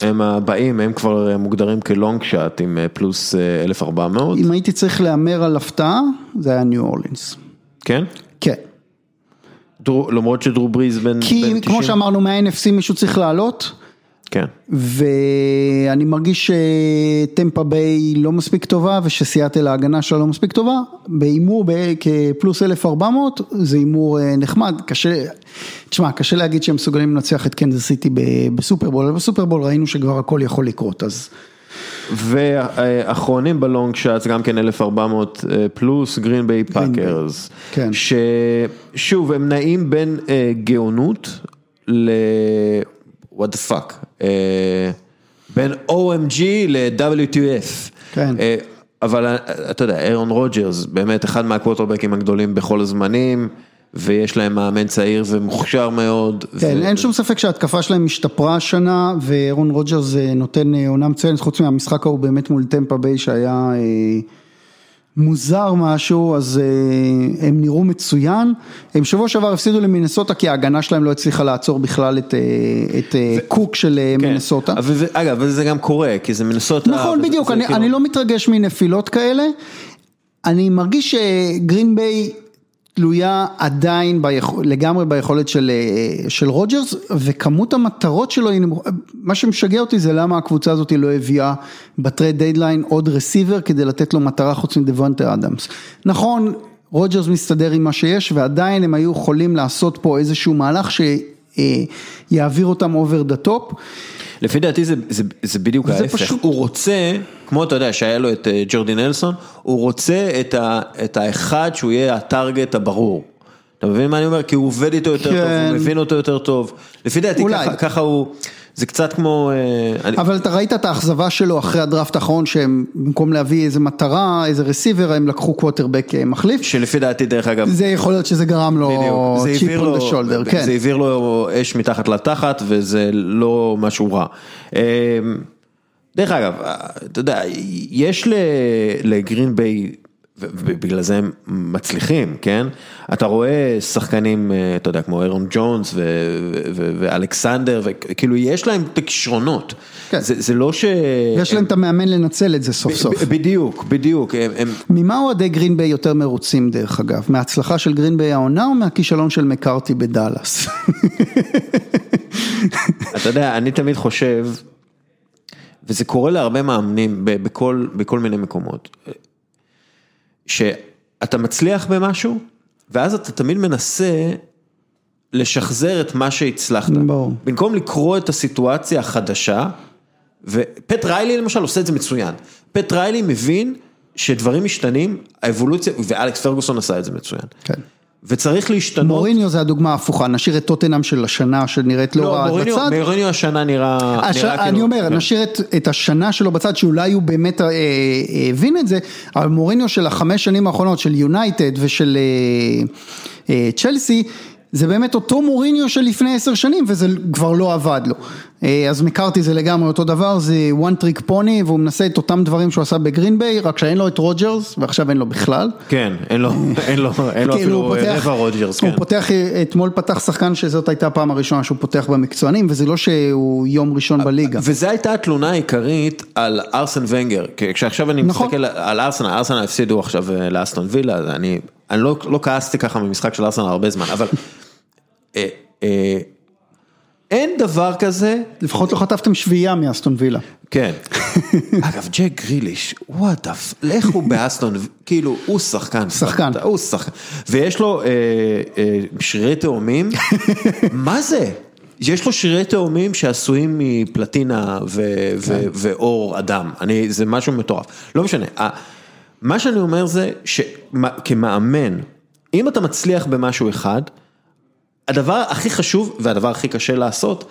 הם הבאים, הם כבר מוגדרים כלונג שאט עם אה, פלוס אה, 1400, אם הייתי צריך להמר על הפתעה, זה היה ניו אורלינס. כן? כן. דרו, למרות שדרו בריז בן כי 90. כמו שאמרנו מה-NFC מישהו צריך לעלות. כן. ואני מרגיש שטמפה ביי לא מספיק טובה ושסיאטל ההגנה שלה לא מספיק טובה, בהימור כפלוס 1400 זה הימור אה, נחמד, קשה, תשמע קשה להגיד שהם מסוגלים לנצח את קנזס סיטי בסופרבול, אבל בסופרבול ראינו שכבר הכל יכול לקרות אז ואחרונים ב long shots גם כן 1400 אה, פלוס גרין ביי פאקרס. כן. ששוב הם נעים בין אה, גאונות ל... what the fuck. אה, בין OMG ל-WTF. כן. אה, אבל אה, אתה יודע, אירון רוג'רס באמת אחד מהקווטרבקים הגדולים בכל הזמנים. ויש להם מאמן צעיר ומוכשר מאוד. כן, ו- אין שום ספק שההתקפה שלהם השתפרה השנה ואירון רוג'רס נותן עונה מצוינת, חוץ מהמשחק ההוא באמת מול טמפה ביי שהיה מוזר משהו, אז אה, הם נראו מצוין. הם שבוע שעבר הפסידו למינסוטה כי ההגנה שלהם לא הצליחה לעצור בכלל את, אה, את אה, קוק של אה, כן. מינסוטה. אבל זה- אגב, וזה גם קורה, כי זה מינסוטה. נכון, וזה- בדיוק, זה אני, כאילו- אני לא מתרגש מנפילות כאלה. אני מרגיש שגרין ביי תלויה עדיין ביכול, לגמרי ביכולת של, אה, של רוג'רס, וכמות המטרות שלו. מה שמשגע אותי זה למה הקבוצה הזאת לא הביאה ב trade deadline עוד receiver כדי לתת לו מטרה חוץ מדוונטה אדמס. נכון, רוג'רס מסתדר עם מה שיש, ועדיין הם היו יכולים לעשות פה איזשהו מהלך ש... יעביר אותם over the top. לפי דעתי זה, זה, זה בדיוק ההפך, פשוט- הוא רוצה, כמו אתה יודע שהיה לו את אה, ג'ורדי נלסון, הוא רוצה את, ה, את האחד שהוא יהיה הטארגט הברור. אתה מבין מה אני אומר? כי הוא עובד איתו יותר טוב, כן. הוא מבין אותו יותר טוב. לפי דעתי. ככה, ככה הוא, זה קצת כמו, אה, אני, אבל אתה ראית את האכזבה שלו אחרי הדראפט האחרון שהם במקום להביא איזה מטרה, איזה רסיבר, הם לקחו קווטרבק אה, מחליף. שלפי דעתי דרך אגב, זה יכול להיות שזה גרם לו צ'יפ לו, the shoulder, כן. זה העביר לו אש מתחת לתחת וזה לא משהו רע. דרך אגב, אה, אתה יודע, יש לגרין ביי, ובגלל זה הם מצליחים, כן? אתה רואה שחקנים, אה, אתה יודע, כמו אירון ג'ונס ואלכסנדר, וכאילו יש להם את הכישרונות. כן. זה זה לא ש... ויש להם את המאמן לנצל את זה סוף סוף. בדיוק, בדיוק. הם- הם- ממה אוהדי גרינביי יותר מרוצים דרך אגב? מההצלחה של גרינביי העונה או מהכישלון של מקארתי בדאלאס? אתה יודע, אני תמיד חושב, וזה קורה להרבה מאמנים בכל, בכל מיני מקומות, שאתה מצליח במשהו, ואז אתה תמיד מנסה לשחזר את מה שהצלחת. ברור. במקום לקרוא את הסיטואציה החדשה, ופט ריילי למשל עושה את זה מצוין. פט ריילי מבין שדברים משתנים, האבולוציה, ואלכס פרגוסון עשה את זה מצוין. כן. וצריך להשתנות. מוריניו זה הדוגמה ההפוכה, נשאיר את טוטנאם של השנה שנראית לא לא, רע מוריניו, בצד. מוריניו השנה נראה, הש... נראה אני כאילו... אומר, כן. נשאיר את, את השנה שלו בצד, שאולי הוא באמת אה, אה, הבין את זה, אבל מוריניו של החמש שנים האחרונות, של יונייטד ושל אה, אה, צ'לסי, זה באמת אותו מוריניו של לפני עשר שנים, וזה כבר לא עבד לו. אה, אז מקארתי זה לגמרי אותו דבר, זה one trick pony, והוא מנסה את אותם דברים שהוא עשה בגרין ביי, רק שאין לו את רוג'רס, ועכשיו אין לו בכלל. כן, אין לו, אין לו, אין לו כאילו, הוא אפילו רבע רוג'רס, הוא כן. פותח, אתמול פתח שחקן שזאת הייתה הפעם הראשונה שהוא פותח במקצוענים, וזה לא שהוא יום ראשון בליגה. וזו הייתה התלונה העיקרית על ארסן ונגר, כשעכשיו אני נכון. מסתכל על ארסנל, ארסנל הפסידו עכשיו אה, לאסטון וילה, אני, אני לא, לא כעסתי ככה ממשחק של ארסנל הרבה זמן, אבל אה, אה, אין דבר כזה, לפחות לא חטפתם שביעייה מאסטון וילה. כן. [laughs] אגב, ג'ק גריליש, וואט אפ, איך הוא באסטון, כאילו, הוא שחקן. שחקן. הוא שחקן. ויש לו אה, אה, שרירי תאומים, [laughs] מה זה? יש לו שרירי תאומים שעשויים מפלטינה ו- ו- ואור אדם, אני, זה משהו מטורף. לא משנה, מה שאני אומר זה שכמאמן, אם אתה מצליח במשהו אחד, הדבר הכי חשוב והדבר הכי קשה לעשות,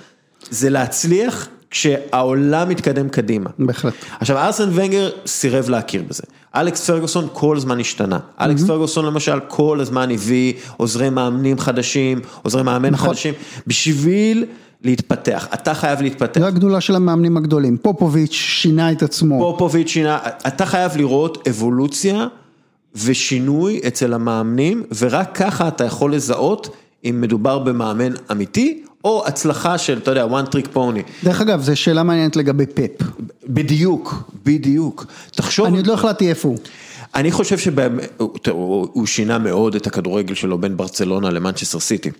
זה להצליח כשהעולם מתקדם קדימה. בהחלט. עכשיו ארסן ונגר סירב להכיר בזה, אלכס פרגוסון כל הזמן השתנה, אלכס פרגוסון למשל כל הזמן הביא עוזרי מאמנים חדשים, עוזרי מאמן נכון. חדשים, בשביל להתפתח, אתה חייב להתפתח. זו הגדולה של המאמנים הגדולים. פופוביץ' שינה את עצמו. פופוביץ' שינה, אתה חייב לראות אבולוציה ושינוי אצל המאמנים, ורק ככה אתה יכול לזהות אם מדובר במאמן אמיתי, או הצלחה של, אתה יודע, one trick pony. דרך אגב, זו שאלה מעניינת לגבי פפ. בדיוק, בדיוק. תחשוב, אני עוד לא החלטתי איפה הוא. אני חושב שהוא שינה מאוד את הכדורגל שלו בין ברצלונה למנצ'סטר סיטי.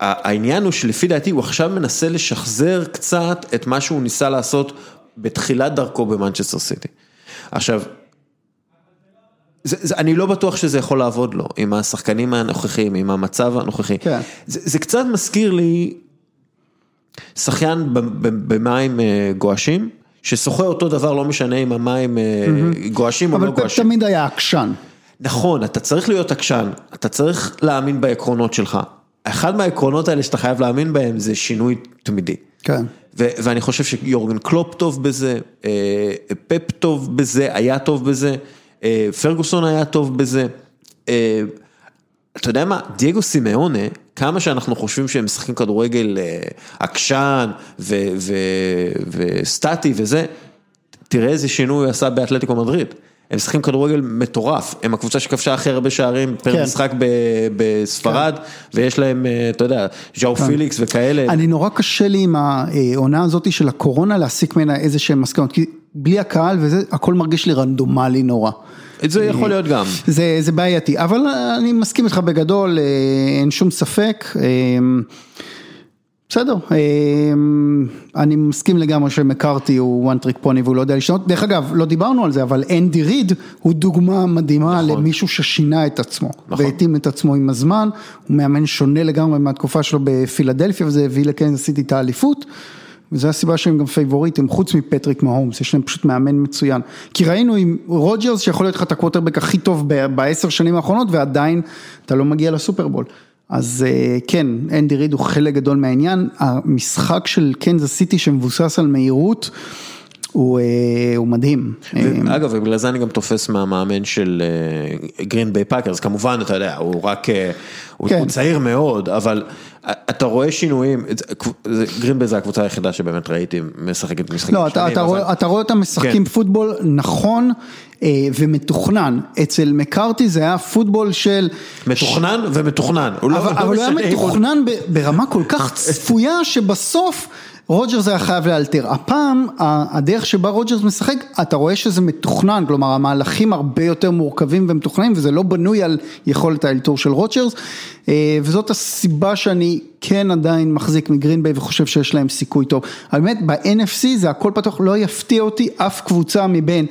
העניין הוא שלפי דעתי הוא עכשיו מנסה לשחזר קצת את מה שהוא ניסה לעשות בתחילת דרכו במנצ'סטר סיטי. עכשיו, אני לא בטוח שזה יכול לעבוד לו, עם השחקנים הנוכחים, עם המצב הנוכחי. כן. זה, זה קצת מזכיר לי שחיין במים אה, גועשים, ששוחה אותו דבר, לא משנה אם המים אה, גועשים או אבל לא פפ גועשים. תמיד היה עקשן. נכון, אתה צריך להיות עקשן, אתה צריך להאמין בעקרונות שלך. אחד מהעקרונות האלה שאתה חייב להאמין בהם זה שינוי תמידי. כן. ו- ואני חושב שיורגן קלופ טוב בזה, אה, פפ טוב בזה, היה טוב בזה, פרגוסון היה טוב בזה. אה, אתה יודע מה, דייגו סימאונה, כמה שאנחנו חושבים שהם משחקים כדורגל אה, עקשן וסטטי וזה, תראה איזה שינוי הוא עשה באתלטיקו מדריד. הם משחקים כדורגל מטורף, הם הקבוצה שכבשה הכי הרבה שערים פר כן. משחק בספרד, ויש להם, אה, אתה יודע, ז'או פיליקס וכאלה. אני נורא קשה לי עם העונה הזאת של הקורונה להסיק ממנה איזה שהם מסקנות, כי בלי הקהל וזה, הכל מרגיש לי רנדומלי נורא. זה יכול להיות גם. זה, זה בעייתי, אבל אני מסכים איתך בגדול, אה, אין שום ספק. בסדר, אמ, אני מסכים לגמרי שמקארתי הוא one trick pony והוא לא יודע לשנות, דרך אגב, לא דיברנו על זה, אבל אנדי ריד הוא דוגמה מדהימה נכון. למישהו ששינה את עצמו, נכון. והתאים את עצמו עם הזמן, הוא מאמן שונה לגמרי מהתקופה שלו בפילדלפיה, וזה הביא לקנזס סיטי את האליפות. וזו הסיבה שהם גם פייבוריטים, חוץ מפטריק מהומס, יש להם פשוט מאמן מצוין. כי ראינו עם רוג'רס שיכול להיות לך את הקווטרבק הכי טוב בעשר שנים האחרונות, ועדיין אתה לא מגיע לסופרבול. אז אה, כן, אנדי ריד הוא חלק גדול מהעניין, המשחק של קנזס סיטי שמבוסס על מהירות, הוא, אה, הוא מדהים. אה, אגב, ובגלל זה אני גם תופס מהמאמן של גרין ביי פאקרס, כמובן, אתה יודע, הוא רק, אה, הוא כן. הוא צעיר מאוד, אבל אתה רואה שינויים, גרין ביי זה הקבוצה היחידה שבאמת ראיתי משחקת משחקים לא, אתה, שונים, אתה, אבל- רואה, אתה רואה אותם משחקים כן. פוטבול נכון ומתוכנן, אצל מקארתי זה היה פוטבול של... מתוכנן ומתוכנן, הוא לא אבל, לא אבל הוא היה מתוכנן ברמה כל כך [laughs] צפויה שבסוף רוג'רס היה חייב לאלתר. הפעם הדרך שבה רוג'רס משחק, אתה רואה שזה מתוכנן, כלומר המהלכים הרבה יותר מורכבים ומתוכננים וזה לא בנוי על יכולת האלתור של רוג'רס אה, וזאת הסיבה שאני כן עדיין מחזיק מגרין ביי וחושב שיש להם סיכוי טוב. האמת ב-NFC זה הכל פתוח, לא יפתיע אותי אף קבוצה מבין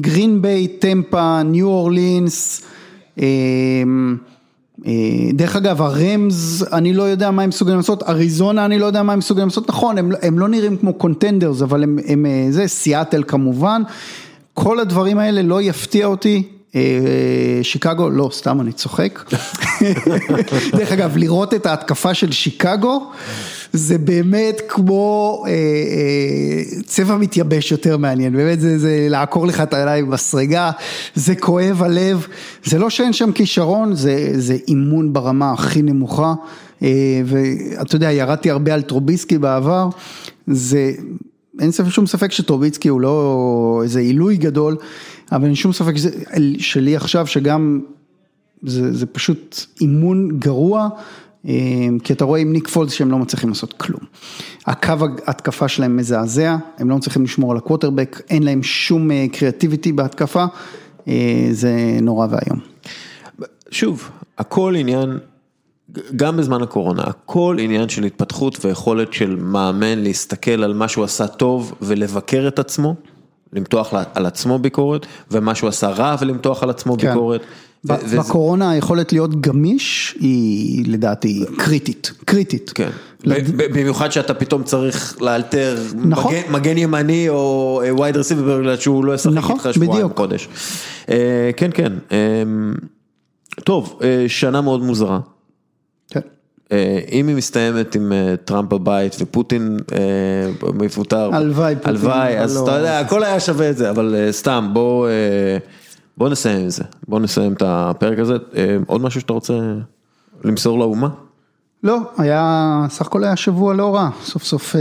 גרין ביי, טמפה, ניו אורלינס. אה, דרך אגב הרמז אני לא יודע מה הם מסוגלים לעשות, אריזונה אני לא יודע מה הם מסוגלים לעשות, נכון הם, לא- הם לא נראים כמו קונטנדרס אבל הם, הם אה, זה, סיאטל כמובן, כל הדברים האלה לא יפתיע אותי, אה, שיקגו, לא סתם אני צוחק, [laughs] דרך אגב לראות את ההתקפה של שיקגו זה באמת כמו אה, אה, צבע מתייבש יותר מעניין, באמת זה, זה לעקור לך את העיניים בסריגה, זה כואב הלב, זה לא שאין שם כישרון, זה, זה אימון ברמה הכי נמוכה, אה, ואתה יודע, ירדתי הרבה על טרוביסקי בעבר, זה, אין ספק, שום ספק שטרוביצקי הוא לא איזה עילוי גדול, אבל אין שום ספק שזה, שלי עכשיו שגם זה, זה פשוט אימון גרוע, כי אתה רואה עם ניק פולס שהם לא מצליחים לעשות כלום. הקו ההתקפה שלהם מזעזע, הם לא מצליחים לשמור על הקווטרבק, אין להם שום אה, קריאטיביטי בהתקפה, אה, זה נורא ואיום. שוב, הכל עניין, גם בזמן הקורונה, הכל עניין של התפתחות ויכולת של מאמן להסתכל על מה שהוא עשה טוב ולבקר את עצמו, למתוח על עצמו ביקורת, ומה שהוא עשה רע ולמתוח על עצמו כן. ביקורת. ו- וזה- בקורונה היכולת להיות גמיש היא לדעתי קריטית, קריטית. כן, לד- במיוחד שאתה פתאום צריך לאלתר נכון. מגן- מגן ימני או וייד רסיבר בגלל שהוא לא ישחק נכון, איתך שבועיים. חודש. אה, כן, כן. אה, טוב, אה, שנה מאוד מוזרה. כן. אה, אם היא מסתיימת עם אה, טראמפ בבית ופוטין אה, מפוטר, הלוואי הלוואי, אז לא. אתה יודע, הכל היה שווה את זה, אבל סתם, בוא, אה, בוא נסיים עם זה, בוא נסיים את הפרק הזה. עוד משהו שאתה רוצה למסור לאומה? לא, היה, סך הכל היה שבוע לא רע, סוף סוף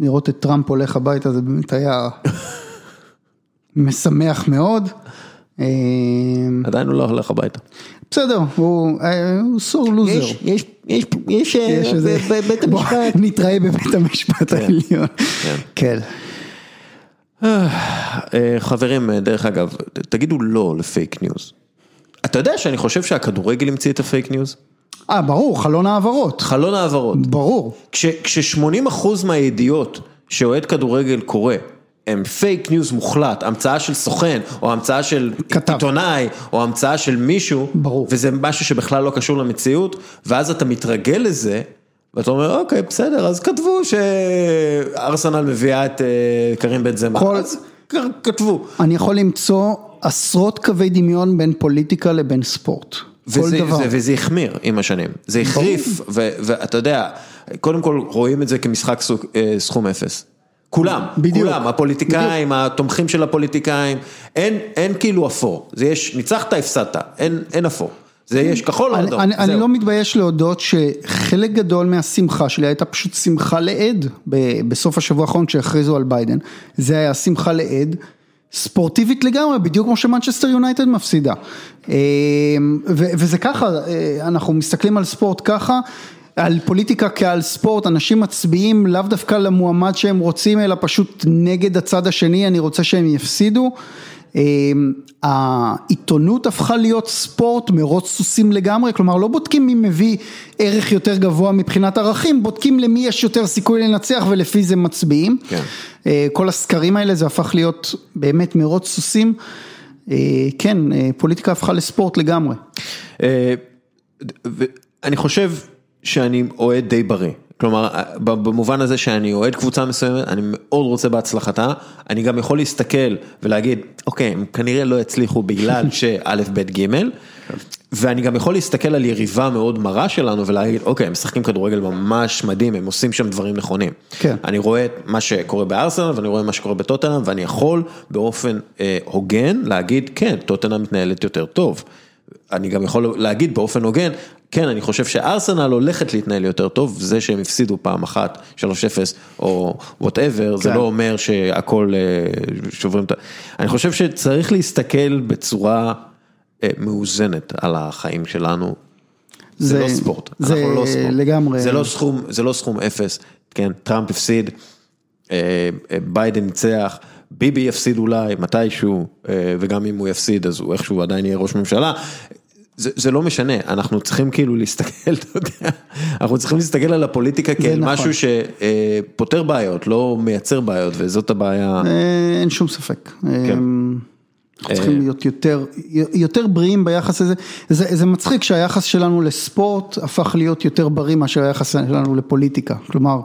לראות את טראמפ הולך הביתה זה באמת היה [laughs] משמח מאוד. עדיין הוא לא הולך הביתה. בסדר, הוא אה, הוא sore loser. יש, יש, יש, יש, בבית בוא, המשפט. נתראה בבית המשפט העליון. כן. אה, חברים, אה, דרך אגב, תגידו לא לפייק ניוז. אתה יודע שאני חושב שהכדורגל המציא את הפייק ניוז? אה, ברור, חלון העברות. חלון העברות. ברור. כש-80% מהידיעות שאוהד כדורגל קורא הם פייק ניוז מוחלט, המצאה של סוכן, או המצאה של. עיתונאי, או המצאה של מישהו, ברור. וזה משהו שבכלל לא קשור למציאות, ואז אתה מתרגל לזה, ואתה אומר, אוקיי, בסדר, אז כתבו שארסנל מביאה את אה, קרים בן זמה, כל- אז כתבו. אני יכול למצוא עשרות קווי דמיון בין פוליטיקה לבין ספורט. וזה. זה, וזה החמיר עם השנים, זה החריף, ואתה יודע, קודם כל רואים את זה כמשחק סוג, אה, סכום אפס. כולם, בדיוק. כולם, הפוליטיקאים, התומכים של הפוליטיקאים, אין, אין כאילו אפור, זה יש, ניצחת, הפסדת, אין, אין אפור, זה יש כחול או אדום, אני, אני. לא מתבייש להודות שחלק גדול מהשמחה שלי הייתה פשוט שמחה לעד ב- בסוף השבוע האחרון כשהכריזו על ביידן, זה היה שמחה לעד. ספורטיבית לגמרי, בדיוק כמו שמנצ'סטר יונייטד מפסידה. אה, ו- וזה ככה, אה, אנחנו מסתכלים על ספורט ככה, על פוליטיקה כעל ספורט, אנשים מצביעים לאו דווקא למועמד שהם רוצים, אלא פשוט נגד הצד השני, אני רוצה שהם יפסידו. העיתונות הפכה להיות ספורט מרוץ סוסים לגמרי, כלומר לא בודקים מי מביא ערך יותר גבוה מבחינת ערכים, בודקים למי יש יותר סיכוי לנצח ולפי זה מצביעים. כן. כל הסקרים האלה זה הפך להיות באמת מרוץ סוסים. כן, פוליטיקה הפכה לספורט לגמרי. אני חושב שאני אוהד די בריא. כלומר, במובן הזה שאני אוהד קבוצה מסוימת, אני מאוד רוצה בהצלחתה, אני גם יכול להסתכל ולהגיד, אוקיי, הם כנראה לא יצליחו בגלל שא', [laughs] ב', ג', ואני גם יכול להסתכל על יריבה מאוד מרה שלנו ולהגיד, אוקיי, הם משחקים כדורגל ממש מדהים, הם עושים שם דברים נכונים. כן. אני רואה את מה שקורה בארסנל ואני רואה מה שקורה בטוטנאם, ואני יכול באופן אה, הוגן להגיד, כן, טוטנאם מתנהלת יותר טוב. אני גם יכול להגיד באופן הוגן, כן, אני חושב שארסנל הולכת להתנהל יותר טוב, זה שהם הפסידו פעם אחת, 3-0 או וואטאבר, זה לא אומר שהכל שוברים את ה... אני חושב שצריך להסתכל בצורה מאוזנת על החיים שלנו. זה לא ספורט, אנחנו לא ספורט. לגמרי. זה לא סכום אפס, כן, טראמפ הפסיד, ביידן ניצח. ביבי יפסיד אולי מתישהו, וגם אם הוא יפסיד אז הוא איכשהו עדיין יהיה ראש ממשלה, זה לא משנה, אנחנו צריכים כאילו להסתכל, [laughs] אתה יודע, אנחנו צריכים להסתכל על הפוליטיקה כאל משהו שפותר בעיות, לא מייצר בעיות, וזאת הבעיה. אין שום ספק. אנחנו צריכים להיות יותר, יותר בריאים ביחס הזה, זה זה מצחיק שהיחס שלנו לספורט הפך להיות יותר בריא מאשר היחס שלנו לפוליטיקה, כלומר.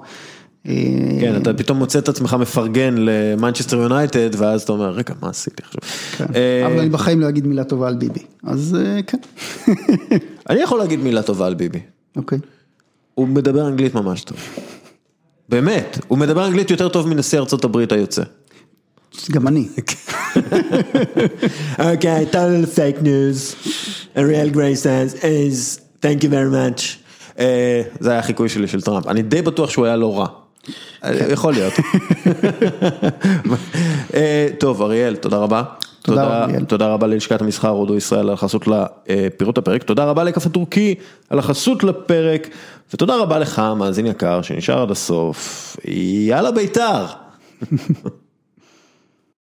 כן, אתה פתאום מוצא את עצמך מפרגן למנצ'סטר יונייטד ואז אתה אומר רגע מה עשיתי עכשיו. אבל אני בחיים לא אגיד מילה טובה על ביבי, אז כן. [laughs] אני יכול להגיד מילה טובה על ביבי. אוקיי. הוא מדבר אנגלית ממש טוב. באמת, הוא מדבר אנגלית יותר טוב מנשיא ארצות הברית היוצא. גם אני. [laughs] אוקיי, total fake news. Ariel Gray says is thank you very much. זה היה החיקוי שלי של טראמפ, אני די בטוח שהוא היה לא רע. יכול להיות. טוב אריאל, תודה רבה. תודה, תודה רבה ללשכת המסחר הודו ישראל על החסות לפירוט הפרק, תודה רבה לקפה טורקי על החסות לפרק, ותודה רבה לך מאזין יקר שנשאר עד הסוף, יאללה בית"ר. [laughs]